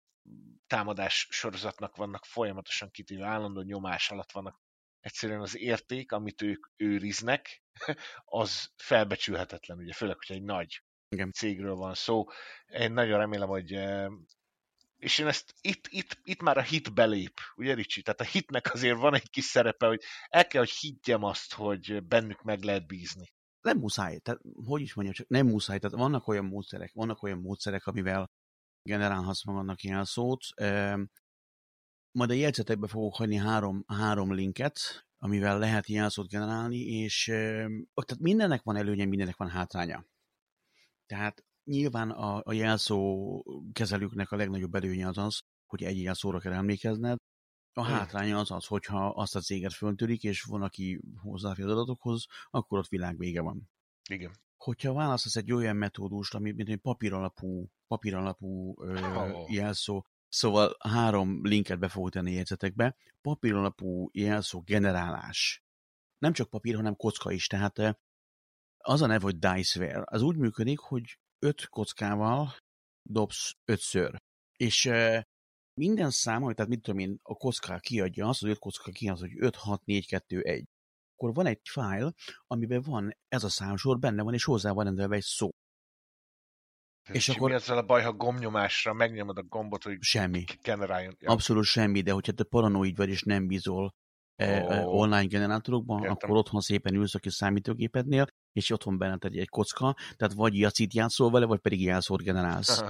támadás sorozatnak vannak folyamatosan kitéve, állandó nyomás alatt vannak. Egyszerűen az érték, amit ők őriznek, [laughs] az felbecsülhetetlen, ugye, főleg, hogyha egy nagy Igen. cégről van szó. Én nagyon remélem, hogy és én ezt itt, itt, itt már a hit belép, ugye Ricsi? Tehát a hitnek azért van egy kis szerepe, hogy el kell, hogy higgyem azt, hogy bennük meg lehet bízni. Nem muszáj, tehát hogy is mondjam, csak nem muszáj, tehát vannak olyan módszerek, vannak olyan módszerek, amivel generálhatsz magadnak ilyen szót. Majd a jegyzetekbe fogok hagyni három, három linket, amivel lehet ilyen szót generálni, és tehát mindennek van előnye, mindennek van hátránya. Tehát nyilván a, a jelszó kezelőknek a legnagyobb előnye az az, hogy egy jelszóra kell emlékezned, a hátránya az az, hogyha azt a céget föltörik, és van, aki hozzáfér az adatokhoz, akkor ott világ vége van. Igen. Hogyha választasz egy olyan metódust, ami mint egy papíralapú, papíralapú ö, oh. jelszó, szóval három linket be fogok tenni jegyzetekbe, papíralapú jelszó generálás. Nem csak papír, hanem kocka is, tehát az a neve, hogy Diceware. Az úgy működik, hogy öt kockával dobsz ötször. És minden szám, tehát mit tudom én, a kocká kiadja azt, az öt kocka kiadja, hogy 5, 6, 4, 2, 1. Akkor van egy file, amiben van ez a számsor, benne van, és hozzá van rendelve egy szó. És akkor... Mi ezzel a baj, ha gombnyomásra megnyomod a gombot, hogy semmi. generáljon? Ja. Abszolút semmi, de hogyha te paranoid vagy, és nem bízol oh. online generátorokban, Értem. akkor otthon szépen ülsz a kis számítógépednél, és otthon benned egy, egy kocka, tehát vagy jacit játszol vele, vagy pedig jelszót generálsz. [laughs]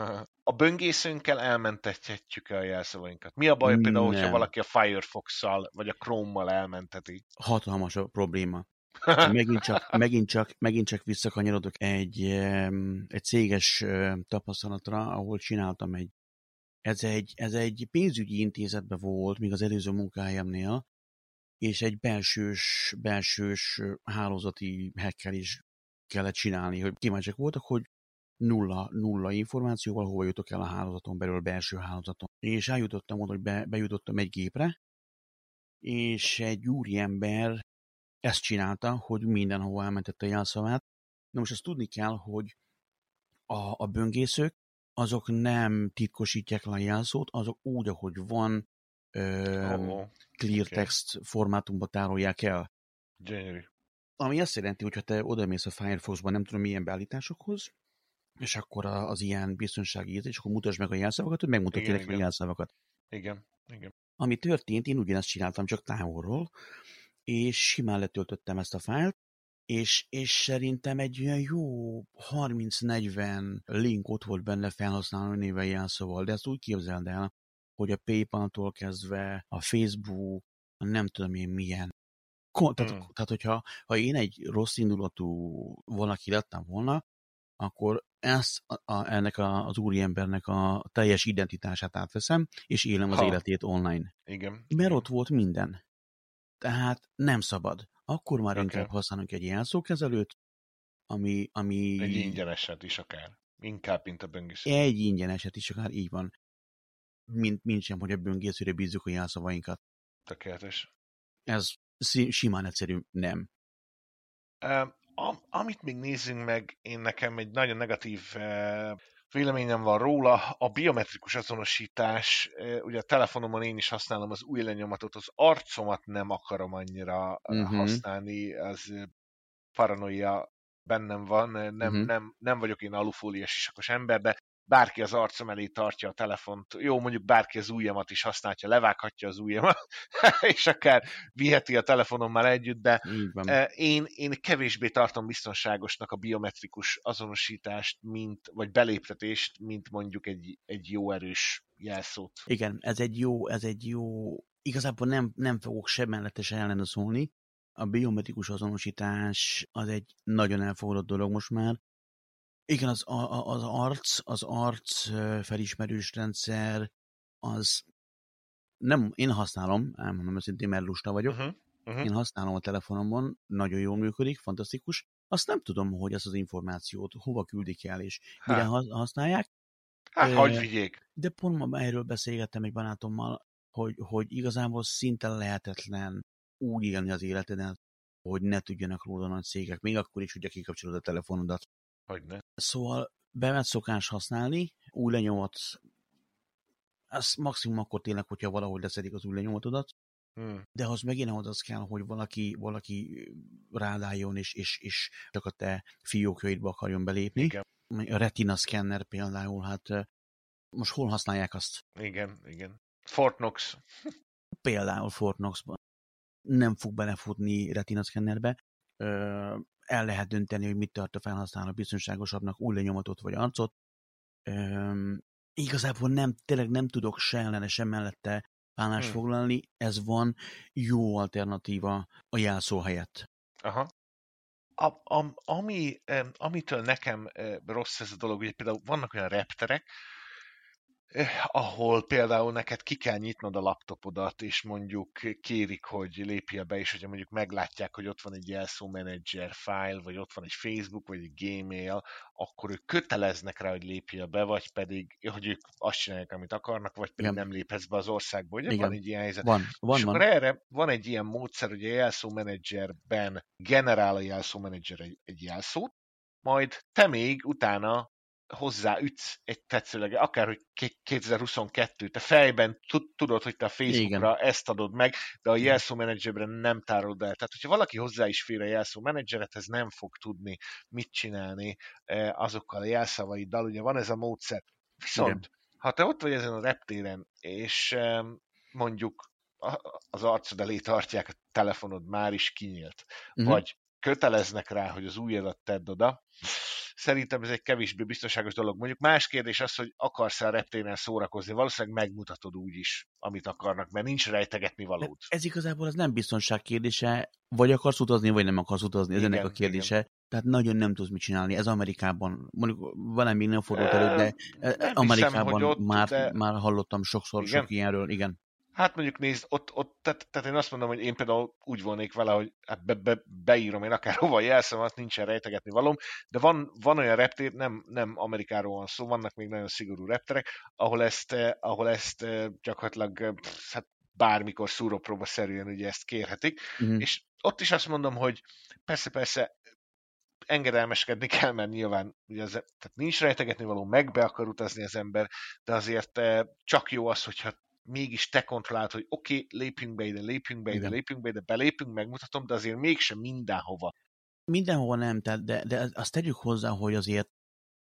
A böngészőnkkel elmentethetjük a jelszavainkat. Mi a baj például, Nem. hogyha valaki a Firefox-szal, vagy a Chrome-mal elmenteti? Hatalmas a probléma. Megint csak, megint csak, megint csak visszakanyarodok egy, egy céges tapasztalatra, ahol csináltam egy ez egy, ez egy pénzügyi intézetben volt, még az előző munkájámnél, és egy belsős, belsős hálózati is kellett csinálni, hogy kíváncsiak voltak, hogy nulla, nulla információval hova jutok el a hálózaton belül, a belső hálózaton. És eljutottam oda, hogy be, bejutottam egy gépre, és egy úriember ezt csinálta, hogy mindenhova elmentette a jelszavát. Na most azt tudni kell, hogy a, a böngészők, azok nem titkosítják le a jelszót, azok úgy, ahogy van, ö, oh, clear okay. text formátumba tárolják el. Gyönyörű. Ami azt jelenti, hogy ha te odamész a Firefox-ban nem tudom milyen beállításokhoz, és akkor az ilyen biztonsági és akkor mutasd meg a jelszavakat, hogy megmutatja neked a jelszavakat. Igen, igen. Ami történt, én ugyanezt csináltam, csak távolról, és simán letöltöttem ezt a fájlt, és, és szerintem egy olyan jó 30-40 link ott volt benne felhasználó néven jelszóval, de ezt úgy képzeld el, hogy a PayPal-tól kezdve a Facebook, nem tudom én milyen. Tehát, hmm. tehát hogyha ha én egy rossz indulatú valaki lettem volna, akkor ezt a, a, ennek a, az úriembernek a teljes identitását átveszem, és élem az ha. életét online. Igen. Mert ott volt minden. Tehát nem szabad. Akkor már okay. inkább használunk egy jelszókezelőt, ami, ami... Egy ingyeneset is akár. Inkább, mint a böngésző. Egy ingyeneset is akár, így van mint, mint sem, hogy a böngészőre bízzuk a jelszavainkat. Tökéletes. Ez simán egyszerű nem. Um, am, amit még nézzünk meg, én nekem egy nagyon negatív uh, véleményem van róla. A biometrikus azonosítás, ugye a telefonomon én is használom az új lenyomatot, az arcomat nem akarom annyira uh-huh. használni, az paranoia bennem van, nem, uh-huh. nem, nem vagyok én alufóliás sisakos ember, de bárki az arcom elé tartja a telefont, jó, mondjuk bárki az ujjamat is használja, levághatja az ujjamat, [laughs] és akár viheti a telefonommal együtt, de én, én kevésbé tartom biztonságosnak a biometrikus azonosítást, mint, vagy beléptetést, mint mondjuk egy, egy jó erős jelszót. Igen, ez egy jó, ez egy jó, igazából nem, nem fogok sem mellettes ellen szólni, a biometrikus azonosítás az egy nagyon elfogadott dolog most már, igen, az, a, az arc, az arc felismerős rendszer, az nem, én használom, elmondom őszintén, mert lusta vagyok, uh-huh, uh-huh. én használom a telefonomon, nagyon jól működik, fantasztikus, azt nem tudom, hogy ezt az információt hova küldik el, és Há. mire használják. Hát, hogy vigyék. De pont ma erről beszélgettem egy barátommal, hogy, hogy igazából szinte lehetetlen úgy élni az életeden, hogy ne tudjanak róla nagy cégek, még akkor is, hogy kikapcsolod a telefonodat. Hogyne. Szóval bevet szokás használni, új lenyomat, ez maximum akkor tényleg, hogyha valahogy leszedik az új lenyomatodat, hmm. de az megint ahhoz az kell, hogy valaki, valaki rádáljon, és, és, és csak a te fiókjaidba akarjon belépni. Igen. A retina scanner például, hát most hol használják azt? Igen, igen. Fortnox. [laughs] Például Fortnoxban. Nem fog belefutni retina scannerbe el lehet dönteni, hogy mit tart a felhasználó biztonságosabbnak, új lenyomatot vagy arcot. Üm, igazából nem, tényleg nem tudok se ellene, sem mellette állást hmm. foglalni, ez van jó alternatíva a jelszó helyett. Aha. A, a, ami, amitől nekem rossz ez a dolog, hogy például vannak olyan repterek, Eh, ahol például neked ki kell nyitnod a laptopodat, és mondjuk kérik, hogy lépjél be, és hogyha mondjuk meglátják, hogy ott van egy jelszó menedzser file, vagy ott van egy Facebook, vagy egy Gmail, akkor ők köteleznek rá, hogy lépjél be, vagy pedig, hogy ők azt csinálják, amit akarnak, vagy pedig Igen. nem léphetsz be az országba. Ugye Igen. van egy ilyen helyzet. Van, van, és van. akkor erre van egy ilyen módszer, hogy a jelszó menedzserben generál a jelszó menedzser egy, egy jelszót, majd te még utána hozzáütsz egy tetszőlege, akár hogy 2022, te fejben tudod, hogy te a Facebookra Igen. ezt adod meg, de a jelszó menedzserben nem tárolod el. Tehát, hogyha valaki hozzá is fér a jelszó menedzseret, ez nem fog tudni mit csinálni eh, azokkal a jelszavaiddal. Ugye van ez a módszer. Viszont, Igen. ha te ott vagy ezen a reptéren, és mondjuk az arcod elé tartják a telefonod már is kinyílt, uh-huh. vagy köteleznek rá, hogy az ujjadat tedd oda, szerintem ez egy kevésbé biztonságos dolog. Mondjuk más kérdés az, hogy akarsz a reptéren szórakozni, valószínűleg megmutatod úgy is, amit akarnak, mert nincs rejtegetni valót. Ez igazából az nem biztonság kérdése, vagy akarsz utazni, vagy nem akarsz utazni, ez igen, ennek a kérdése. Igen. Tehát nagyon nem tudsz mit csinálni. Ez Amerikában, mondjuk van még nem fordult elő, de nem Amerikában hiszem, ott, már, de... már hallottam sokszor igen? sok ilyenről, igen. Hát mondjuk nézd, ott, ott tehát, tehát én azt mondom, hogy én például úgy volnék vele, hogy hát be, be, beírom én akár hova jelszem, azt nincsen rejtegetni valóm, de van, van olyan reptér, nem, nem Amerikáról van szó, vannak még nagyon szigorú repterek, ahol ezt, eh, ahol ezt eh, gyakorlatilag eh, hát bármikor szúrópróba szerűen ugye ezt kérhetik, uh-huh. és ott is azt mondom, hogy persze-persze engedelmeskedni kell, mert nyilván ugye az, tehát nincs rejtegetni való, meg be akar utazni az ember, de azért csak jó az, hogyha mégis te kontrollálod, hogy oké, okay, lépjünk be ide, lépjünk be ide, Igen. lépjünk be ide, belépünk, megmutatom, de azért mégsem mindenhova. Mindenhova nem, tehát, de, de azt tegyük hozzá, hogy azért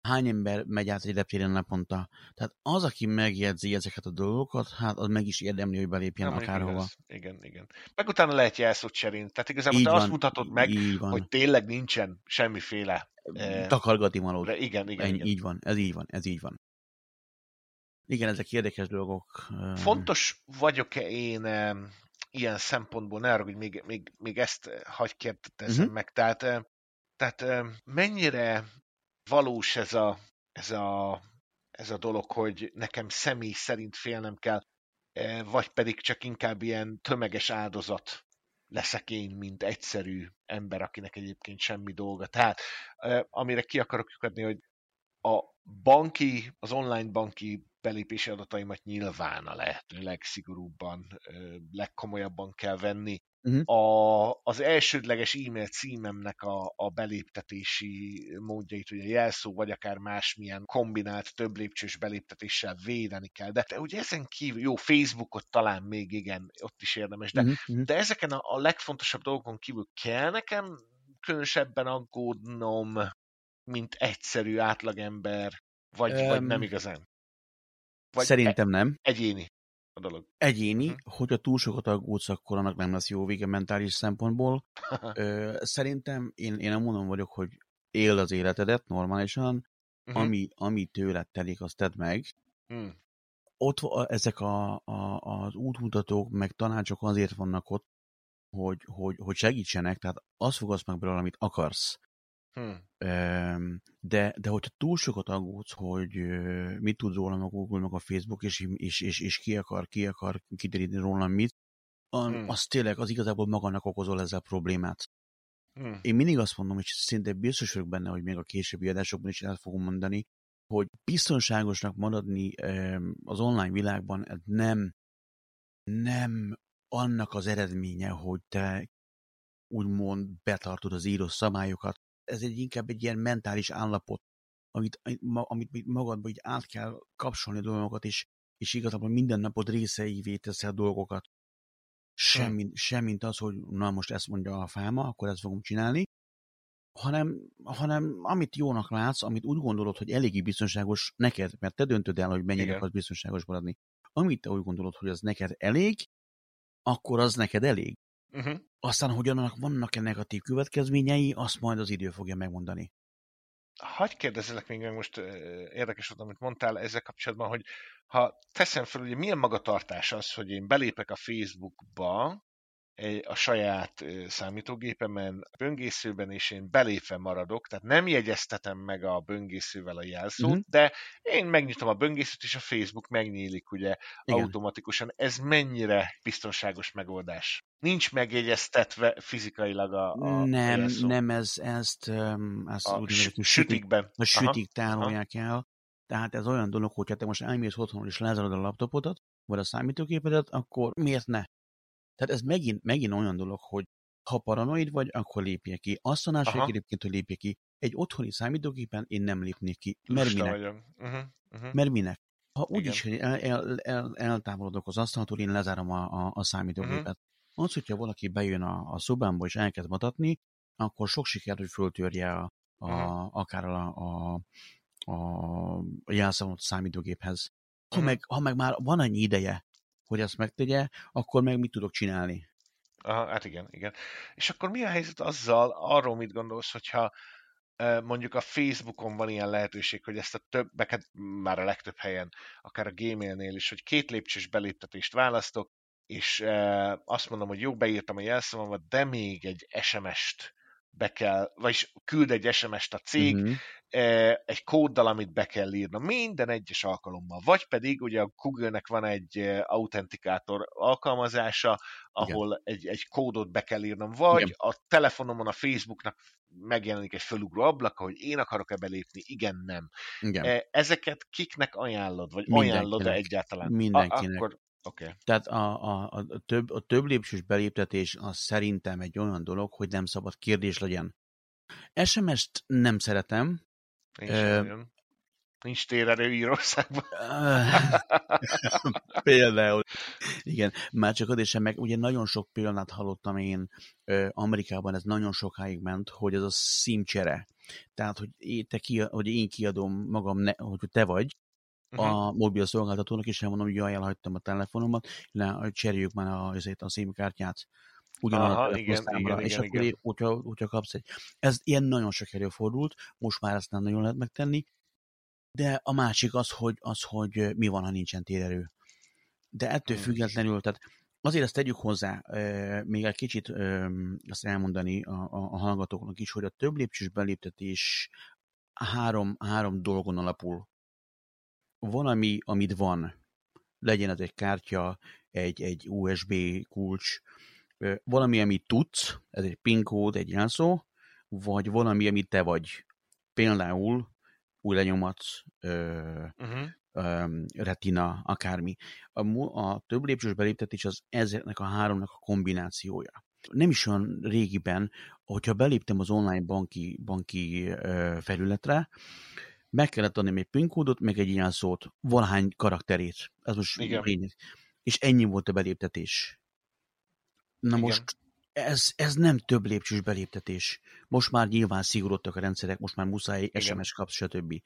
hány ember megy át egy reptéren naponta. Tehát az, aki megjegyzi ezeket a dolgokat, hát az meg is érdemli, hogy belépjen Nem, akárhova. Igen, igen. Meg utána lehet jelszót cserélni. Tehát igazából így te van, azt mutatod meg, hogy tényleg nincsen semmiféle... Takargati való. Igen, igen, igen. Így van, ez így van, ez így van. Igen, ezek érdekes dolgok. Fontos vagyok-e én ilyen szempontból, ne arra, hogy még, még, még ezt hagy kérdezem uh-huh. meg, tehát, tehát mennyire valós ez a, ez, a, ez a dolog, hogy nekem személy szerint félnem kell, vagy pedig csak inkább ilyen tömeges áldozat leszek én, mint egyszerű ember, akinek egyébként semmi dolga. Tehát amire ki akarok lyukadni, hogy a banki, az online banki belépési adataimat nyilván a lehető legszigorúbban, legkomolyabban kell venni. Uh-huh. A, az elsődleges e-mail címemnek a, a beléptetési módjait, ugye jelszó, vagy akár másmilyen kombinált több lépcsős beléptetéssel védeni kell. De ugye ezen kívül, jó, Facebookot talán még igen, ott is érdemes, de, uh-huh. de ezeken a, a legfontosabb dolgokon kívül kell nekem különösebben aggódnom, mint egyszerű átlagember, vagy, um, vagy nem igazán? Vagy Szerintem nem. Egyéni a dolog. Egyéni, hm. hogyha túl sokat aggódsz, akkor annak nem lesz jó vége mentális szempontból. [laughs] Ö, szerintem én, én nem mondom vagyok, hogy él az életedet normálisan, uh-huh. ami, ami tőled telik, azt tedd meg. Uh-huh. Ott ezek a, a, az útmutatók, meg tanácsok azért vannak ott, hogy, hogy, hogy segítsenek, tehát azt fogadsz meg belőle, amit akarsz. Hmm. De, de hogyha túl sokat aggódsz, hogy mit tud rólam a Google, meg a Facebook, és, és, és, és ki akar, ki akar kideríteni rólam mit, hmm. az tényleg az igazából magának okozol ezzel problémát. Hmm. Én mindig azt mondom, és szinte biztos vagyok benne, hogy még a későbbi adásokban is el fogom mondani, hogy biztonságosnak maradni az online világban nem, nem annak az eredménye, hogy te úgymond betartod az író szabályokat, ez egy inkább egy ilyen mentális állapot, amit, amit magadban így át kell kapcsolni a dolgokat, és, és igazából minden napod részeivé teszel a dolgokat. Semmi, hmm. semmint az, hogy na most ezt mondja a fáma, akkor ezt fogom csinálni, hanem, hanem amit jónak látsz, amit úgy gondolod, hogy eléggé biztonságos neked, mert te döntöd el, hogy mennyire akarsz biztonságos maradni. Amit te úgy gondolod, hogy az neked elég, akkor az neked elég. Uh-huh. Aztán, hogy annak vannak-e negatív következményei, azt majd az idő fogja megmondani. Hagy kérdezzelek még meg most érdekes volt, amit mondtál ezzel kapcsolatban, hogy ha teszem fel, ugye milyen magatartás az, hogy én belépek a Facebookba, a saját számítógépemen, a böngészőben, és én belépve maradok, tehát nem jegyeztetem meg a böngészővel a jelszót, uh-huh. de én megnyitom a böngészőt, és a Facebook megnyílik ugye Igen. automatikusan. Ez mennyire biztonságos megoldás? Nincs megjegyeztetve fizikailag a, a Nem, jelszó. nem, ez, ezt, ezt a úgy sütikben. A sütik tárolják el. Tehát ez olyan dolog, hogyha te most elmész otthon és lezarod a laptopodat, vagy a számítógépedet, akkor miért ne? Tehát ez megint, megint olyan dolog, hogy ha paranoid vagy, akkor lépje ki. Azt tanácsolják egyébként, hogy lépje ki. Egy otthoni számítógépen én nem lépnék ki. Mert minek? Uh-huh, uh-huh. Mert minek? Ha úgyis el, el, el, eltávolodok az asztaltól, én lezárom a, a, a számítógépet. Uh-huh. Az, hogyha valaki bejön a, a szobámba és elkezd matatni, akkor sok siker, hogy föltörje a, a, uh-huh. akár a, a, a, a jelszavot számítógéphez. Ha, uh-huh. meg, ha meg már van annyi ideje, hogy ezt megtegye, akkor meg mit tudok csinálni? Aha, hát igen, igen. És akkor mi a helyzet azzal, arról mit gondolsz, hogyha mondjuk a Facebookon van ilyen lehetőség, hogy ezt a többeket, már a legtöbb helyen, akár a Gmailnél is, hogy két lépcsős beléptetést választok, és azt mondom, hogy jó, beírtam a jelszavamat, de még egy SMS-t be kell, vagyis küld egy SMS-t a cég, uh-huh. Egy kóddal, amit be kell írnom minden egyes alkalommal. Vagy pedig ugye a Google-nek van egy autentikátor alkalmazása, ahol egy, egy kódot be kell írnom, vagy Igen. a telefonomon a Facebooknak megjelenik egy fölugró ablak, hogy én akarok-e belépni, igen, nem. Igen. Ezeket kiknek ajánlod, vagy ajánlod-e egyáltalán? Mindenkinek. A, akkor Okay. Tehát a, a, a, több, a több lépcsős beléptetés az szerintem egy olyan dolog, hogy nem szabad kérdés legyen. SMS-t nem szeretem. Nincs, uh, Nincs térerő Írországban. [laughs] Például. Igen, már csak adés meg ugye nagyon sok példát hallottam én Amerikában, ez nagyon sokáig ment, hogy ez a szímcsere. Tehát, hogy, én, te ki, hogy én kiadom magam, ne, hogy te vagy, uh-huh. a mobil szolgáltatónak, és elmondom, hogy jaj, elhagytam a telefonomat, le, cseréljük már a, azért a SIM-kártyát ugyanaz a igen, igen, és igen, akkor igen. Hogyha, hogyha kapsz egy... Ez ilyen nagyon sok előfordult, most már ezt nem nagyon lehet megtenni, de a másik az, hogy, az, hogy mi van, ha nincsen térerő. De ettől hmm. függetlenül, tehát azért ezt tegyük hozzá, még egy kicsit azt elmondani a, a, a hallgatóknak is, hogy a több lépcsős beléptetés három, három dolgon alapul valami, amit van, legyen ez egy kártya, egy, egy USB kulcs, valami, amit tudsz, ez egy PIN kód, egy jelszó, vagy valami, amit te vagy. Például új lenyomat, uh-huh. retina, akármi. A, a több lépcsős beléptetés az ezeknek a háromnak a kombinációja. Nem is olyan régiben, hogyha beléptem az online banki, banki felületre, meg kellett adni egy PIN kódot, meg egy ilyen szót, valahány karakterét. Ez most lényeg. És ennyi volt a beléptetés. Na Igen. most ez, ez nem több lépcsős beléptetés. Most már nyilván szigorodtak a rendszerek, most már muszáj Igen. SMS kapsz, stb.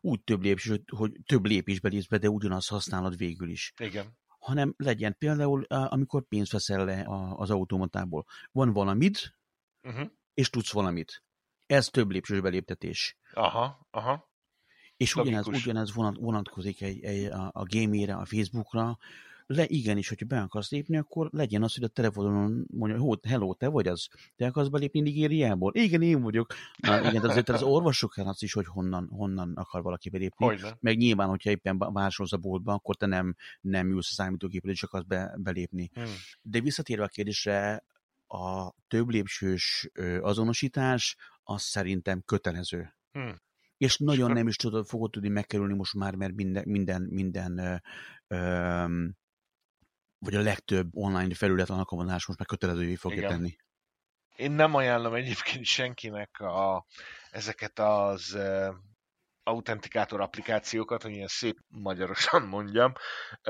Úgy több lépcsős, hogy több lépésbe lépsz be, de ugyanazt használod végül is. Igen. Hanem legyen például, amikor pénzt veszel le az automatából. Van valamid, uh-huh. és tudsz valamit. Ez több lépcsős beléptetés. Aha, aha. És ugyanez, ugyanez vonat, vonatkozik egy, egy, a, a game a Facebookra, le igenis, hogyha be akarsz lépni, akkor legyen az, hogy a telefonon mondja, hogy hello, te vagy az? Te akarsz belépni Nigériából? Igen, én vagyok. Na, igen, azért az orvosok el az is, hogy honnan, honnan akar valaki belépni. Hogyne. Meg nyilván, hogyha éppen vásárolsz a boltba, akkor te nem, nem ülsz a számítógépre, és akarsz be, belépni. Hmm. De visszatérve a kérdésre, a több lépcsős azonosítás, az szerintem kötelező. Hmm és nagyon nem is tudod, fogod tudni megkerülni most már, mert minden, minden, minden ö, ö, vagy a legtöbb online felület alkalmazás most már kötelezővé fogja Igen. tenni. Én nem ajánlom egyébként senkinek a, ezeket az autentikátor applikációkat, hogy ilyen szép magyarosan mondjam,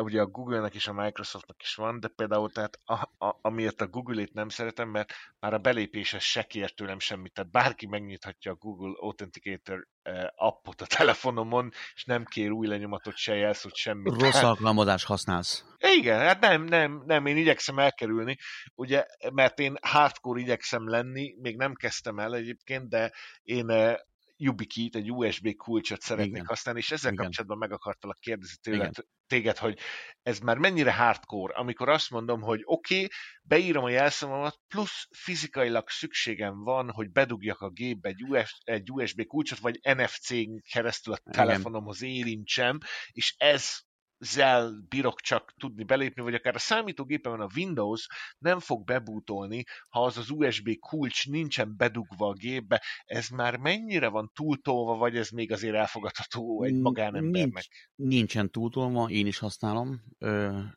ugye a Google-nek és a Microsoftnak is van, de például tehát a, a, amiért a Google-ét nem szeretem, mert már a belépéshez se kér tőlem semmit, tehát bárki megnyithatja a Google Authenticator eh, appot a telefonomon, és nem kér új lenyomatot, se jelszót, semmit. Rossz alkalmazást használsz. Igen, hát nem, nem, nem, én igyekszem elkerülni, ugye, mert én hardcore igyekszem lenni, még nem kezdtem el egyébként, de én eh, YubiKey-t, egy USB kulcsot szeretnék Igen. használni, és ezzel Igen. kapcsolatban meg akartalak kérdezni tőled, téged, hogy ez már mennyire hardcore, amikor azt mondom, hogy oké, okay, beírom a jelszavamat, plusz fizikailag szükségem van, hogy bedugjak a gépbe egy, US, egy USB kulcsot, vagy NFC-n keresztül a telefonomhoz érintsem, és ez zel bírok csak tudni belépni, vagy akár a számítógépemen a Windows nem fog bebútolni, ha az az USB kulcs nincsen bedugva a gépbe. Ez már mennyire van túltolva, vagy ez még azért elfogadható egy magánembernek? Nincs, nincsen túltolva, én is használom,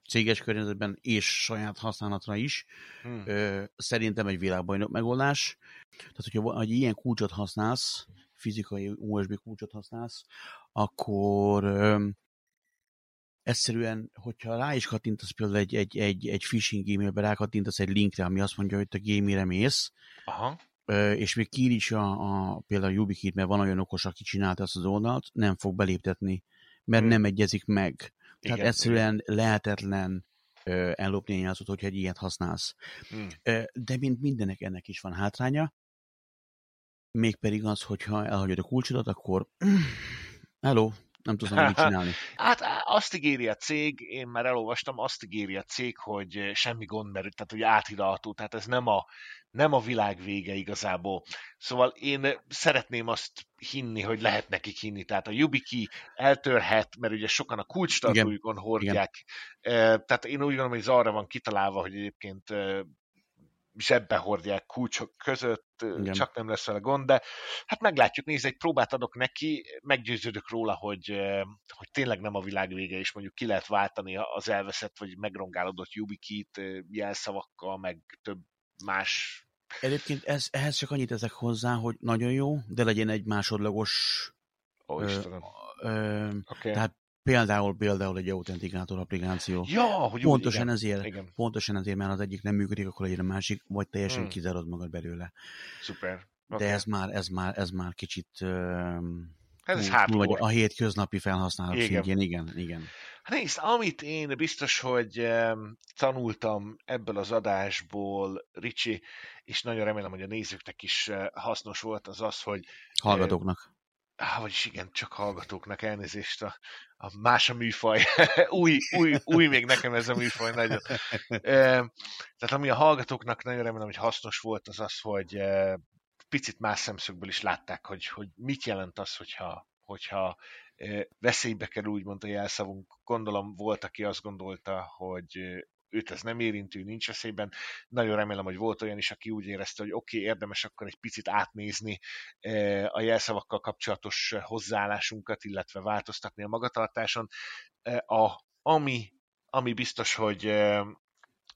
céges környezetben és saját használatra is. Hmm. Szerintem egy világbajnok megoldás. Tehát, hogyha egy ilyen kulcsot használsz, fizikai USB kulcsot használsz, akkor egyszerűen, hogyha rá is kattintasz például egy, egy, egy, egy phishing e-mailbe, rákattintasz egy linkre, ami azt mondja, hogy te game mész, Aha. és még kír is a, a például a YubiKit, mert van olyan okos, aki csinálta azt az oldalt, nem fog beléptetni, mert hmm. nem egyezik meg. Igen, Tehát egyszerűen igen. lehetetlen ellopni egy játszott, hogyha egy ilyet használsz. Hmm. De mint mindenek ennek is van hátránya, mégpedig az, hogyha elhagyod a kulcsodat, akkor [clears throat] hello, nem tudom mit csinálni. [laughs] hát azt ígéri a cég, én már elolvastam, azt ígéri a cég, hogy semmi gond, mert tehát hogy áthidalható, tehát ez nem a, nem a világ vége igazából. Szóval én szeretném azt hinni, hogy lehet nekik hinni. Tehát a YubiKey eltörhet, mert ugye sokan a kulcstartójukon hordják. Igen. Tehát én úgy gondolom, hogy ez arra van kitalálva, hogy egyébként zsebbe hordják kulcsok között, Igen. csak nem lesz vele gond, de hát meglátjuk, nézd, egy próbát adok neki, meggyőződök róla, hogy, hogy tényleg nem a világ vége, és mondjuk ki lehet váltani az elveszett vagy megrongálódott YubiKey-t jelszavakkal, meg több más Egyébként ez, ehhez csak annyit ezek hozzá, hogy nagyon jó, de legyen egy másodlagos Ó, ö, ö, okay. Tehát Például, például egy autentikátor applikáció. Ja, hogy pontosan igen. ezért, igen. pontosan ezért, mert az egyik nem működik, akkor legyen a másik, vagy teljesen hmm. kizárod magad belőle. Szuper. Okay. De ez már, ez már, ez már kicsit uh, ez túl, vagy a hétköznapi felhasználók igen. szintjén, igen, igen. Hát nézd, amit én biztos, hogy um, tanultam ebből az adásból, Ricsi, és nagyon remélem, hogy a nézőknek is uh, hasznos volt, az az, hogy... Hallgatóknak. Ah, vagyis igen, csak hallgatóknak elnézést, a, a más a műfaj. [laughs] új, új, új még nekem ez a műfaj nagyon. [laughs] E, tehát ami a hallgatóknak nagyon remélem, hogy hasznos volt, az az, hogy e, picit más szemszögből is látták, hogy, hogy mit jelent az, hogyha, hogyha veszélybe kerül úgymond a jelszavunk. Gondolom volt, aki azt gondolta, hogy őt ez nem érintő, nincs veszélyben. Nagyon remélem, hogy volt olyan is, aki úgy érezte, hogy oké, okay, érdemes akkor egy picit átnézni a jelszavakkal kapcsolatos hozzáállásunkat, illetve változtatni a magatartáson. A, ami, ami biztos, hogy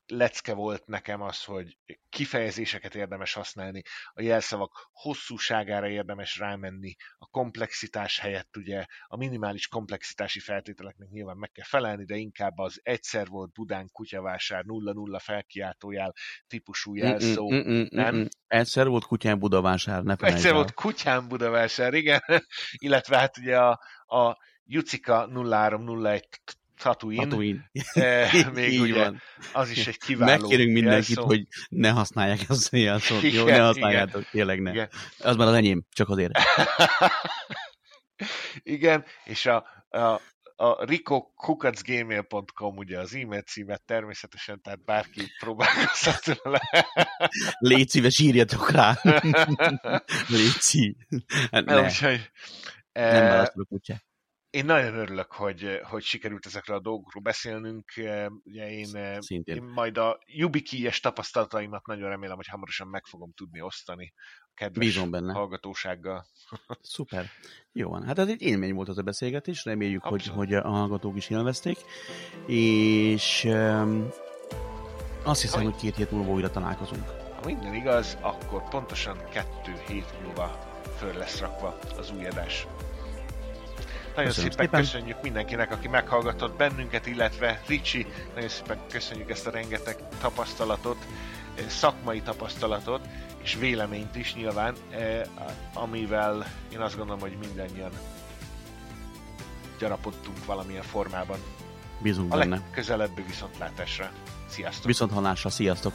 lecke volt nekem az, hogy kifejezéseket érdemes használni, a jelszavak hosszúságára érdemes rámenni, a komplexitás helyett ugye a minimális komplexitási feltételeknek nyilván meg kell felelni, de inkább az egyszer volt Budán kutyavásár 0-0 felkiáltójál típusú jelszó, mm, mm, mm, nem? Egyszer volt kutyán Budavásár, ne Egyszer el. volt kutyán Budavásár, igen. [laughs] Illetve hát ugye a, a Jucika 0301 Tatooine. Tatooine. E, [laughs] még Így ugye, van. az is egy kiváló Megkérünk mindenkit, jelszó. hogy ne használják ezt a jelszót. Jó, ne használjátok, igen. tényleg ne. Igen. Az már az enyém, csak azért. [laughs] igen, és a, a, a rikokukacgmail.com ugye az e-mail címet természetesen, tehát bárki próbálkozhat vele. [laughs] Légy szíves, írjatok rá. Légy szív. Hát ne. Úgyhogy, nem válaszolok kutyát én nagyon örülök, hogy, hogy sikerült ezekről a dolgokról beszélnünk. Ugye én, Szintén. én majd a YubiKey-es tapasztalataimat nagyon remélem, hogy hamarosan meg fogom tudni osztani a kedves Bízom benne. hallgatósággal. [laughs] Szuper. Jó van. Hát ez egy élmény volt az a beszélgetés, reméljük, hogy, hogy a hallgatók is élvezték. És um, azt hiszem, ha, hogy két hét múlva újra találkozunk. Ha minden igaz, akkor pontosan kettő hét múlva föl lesz rakva az új adás. Nagyon Köszönöm szépen, szépen köszönjük mindenkinek, aki meghallgatott bennünket, illetve Ricsi, nagyon szépen köszönjük ezt a rengeteg tapasztalatot, eh, szakmai tapasztalatot, és véleményt is nyilván, eh, amivel én azt gondolom, hogy mindannyian gyarapodtunk valamilyen formában. Bízunk a benne. A legközelebbi viszontlátásra. Sziasztok! Viszont hallásra, sziasztok!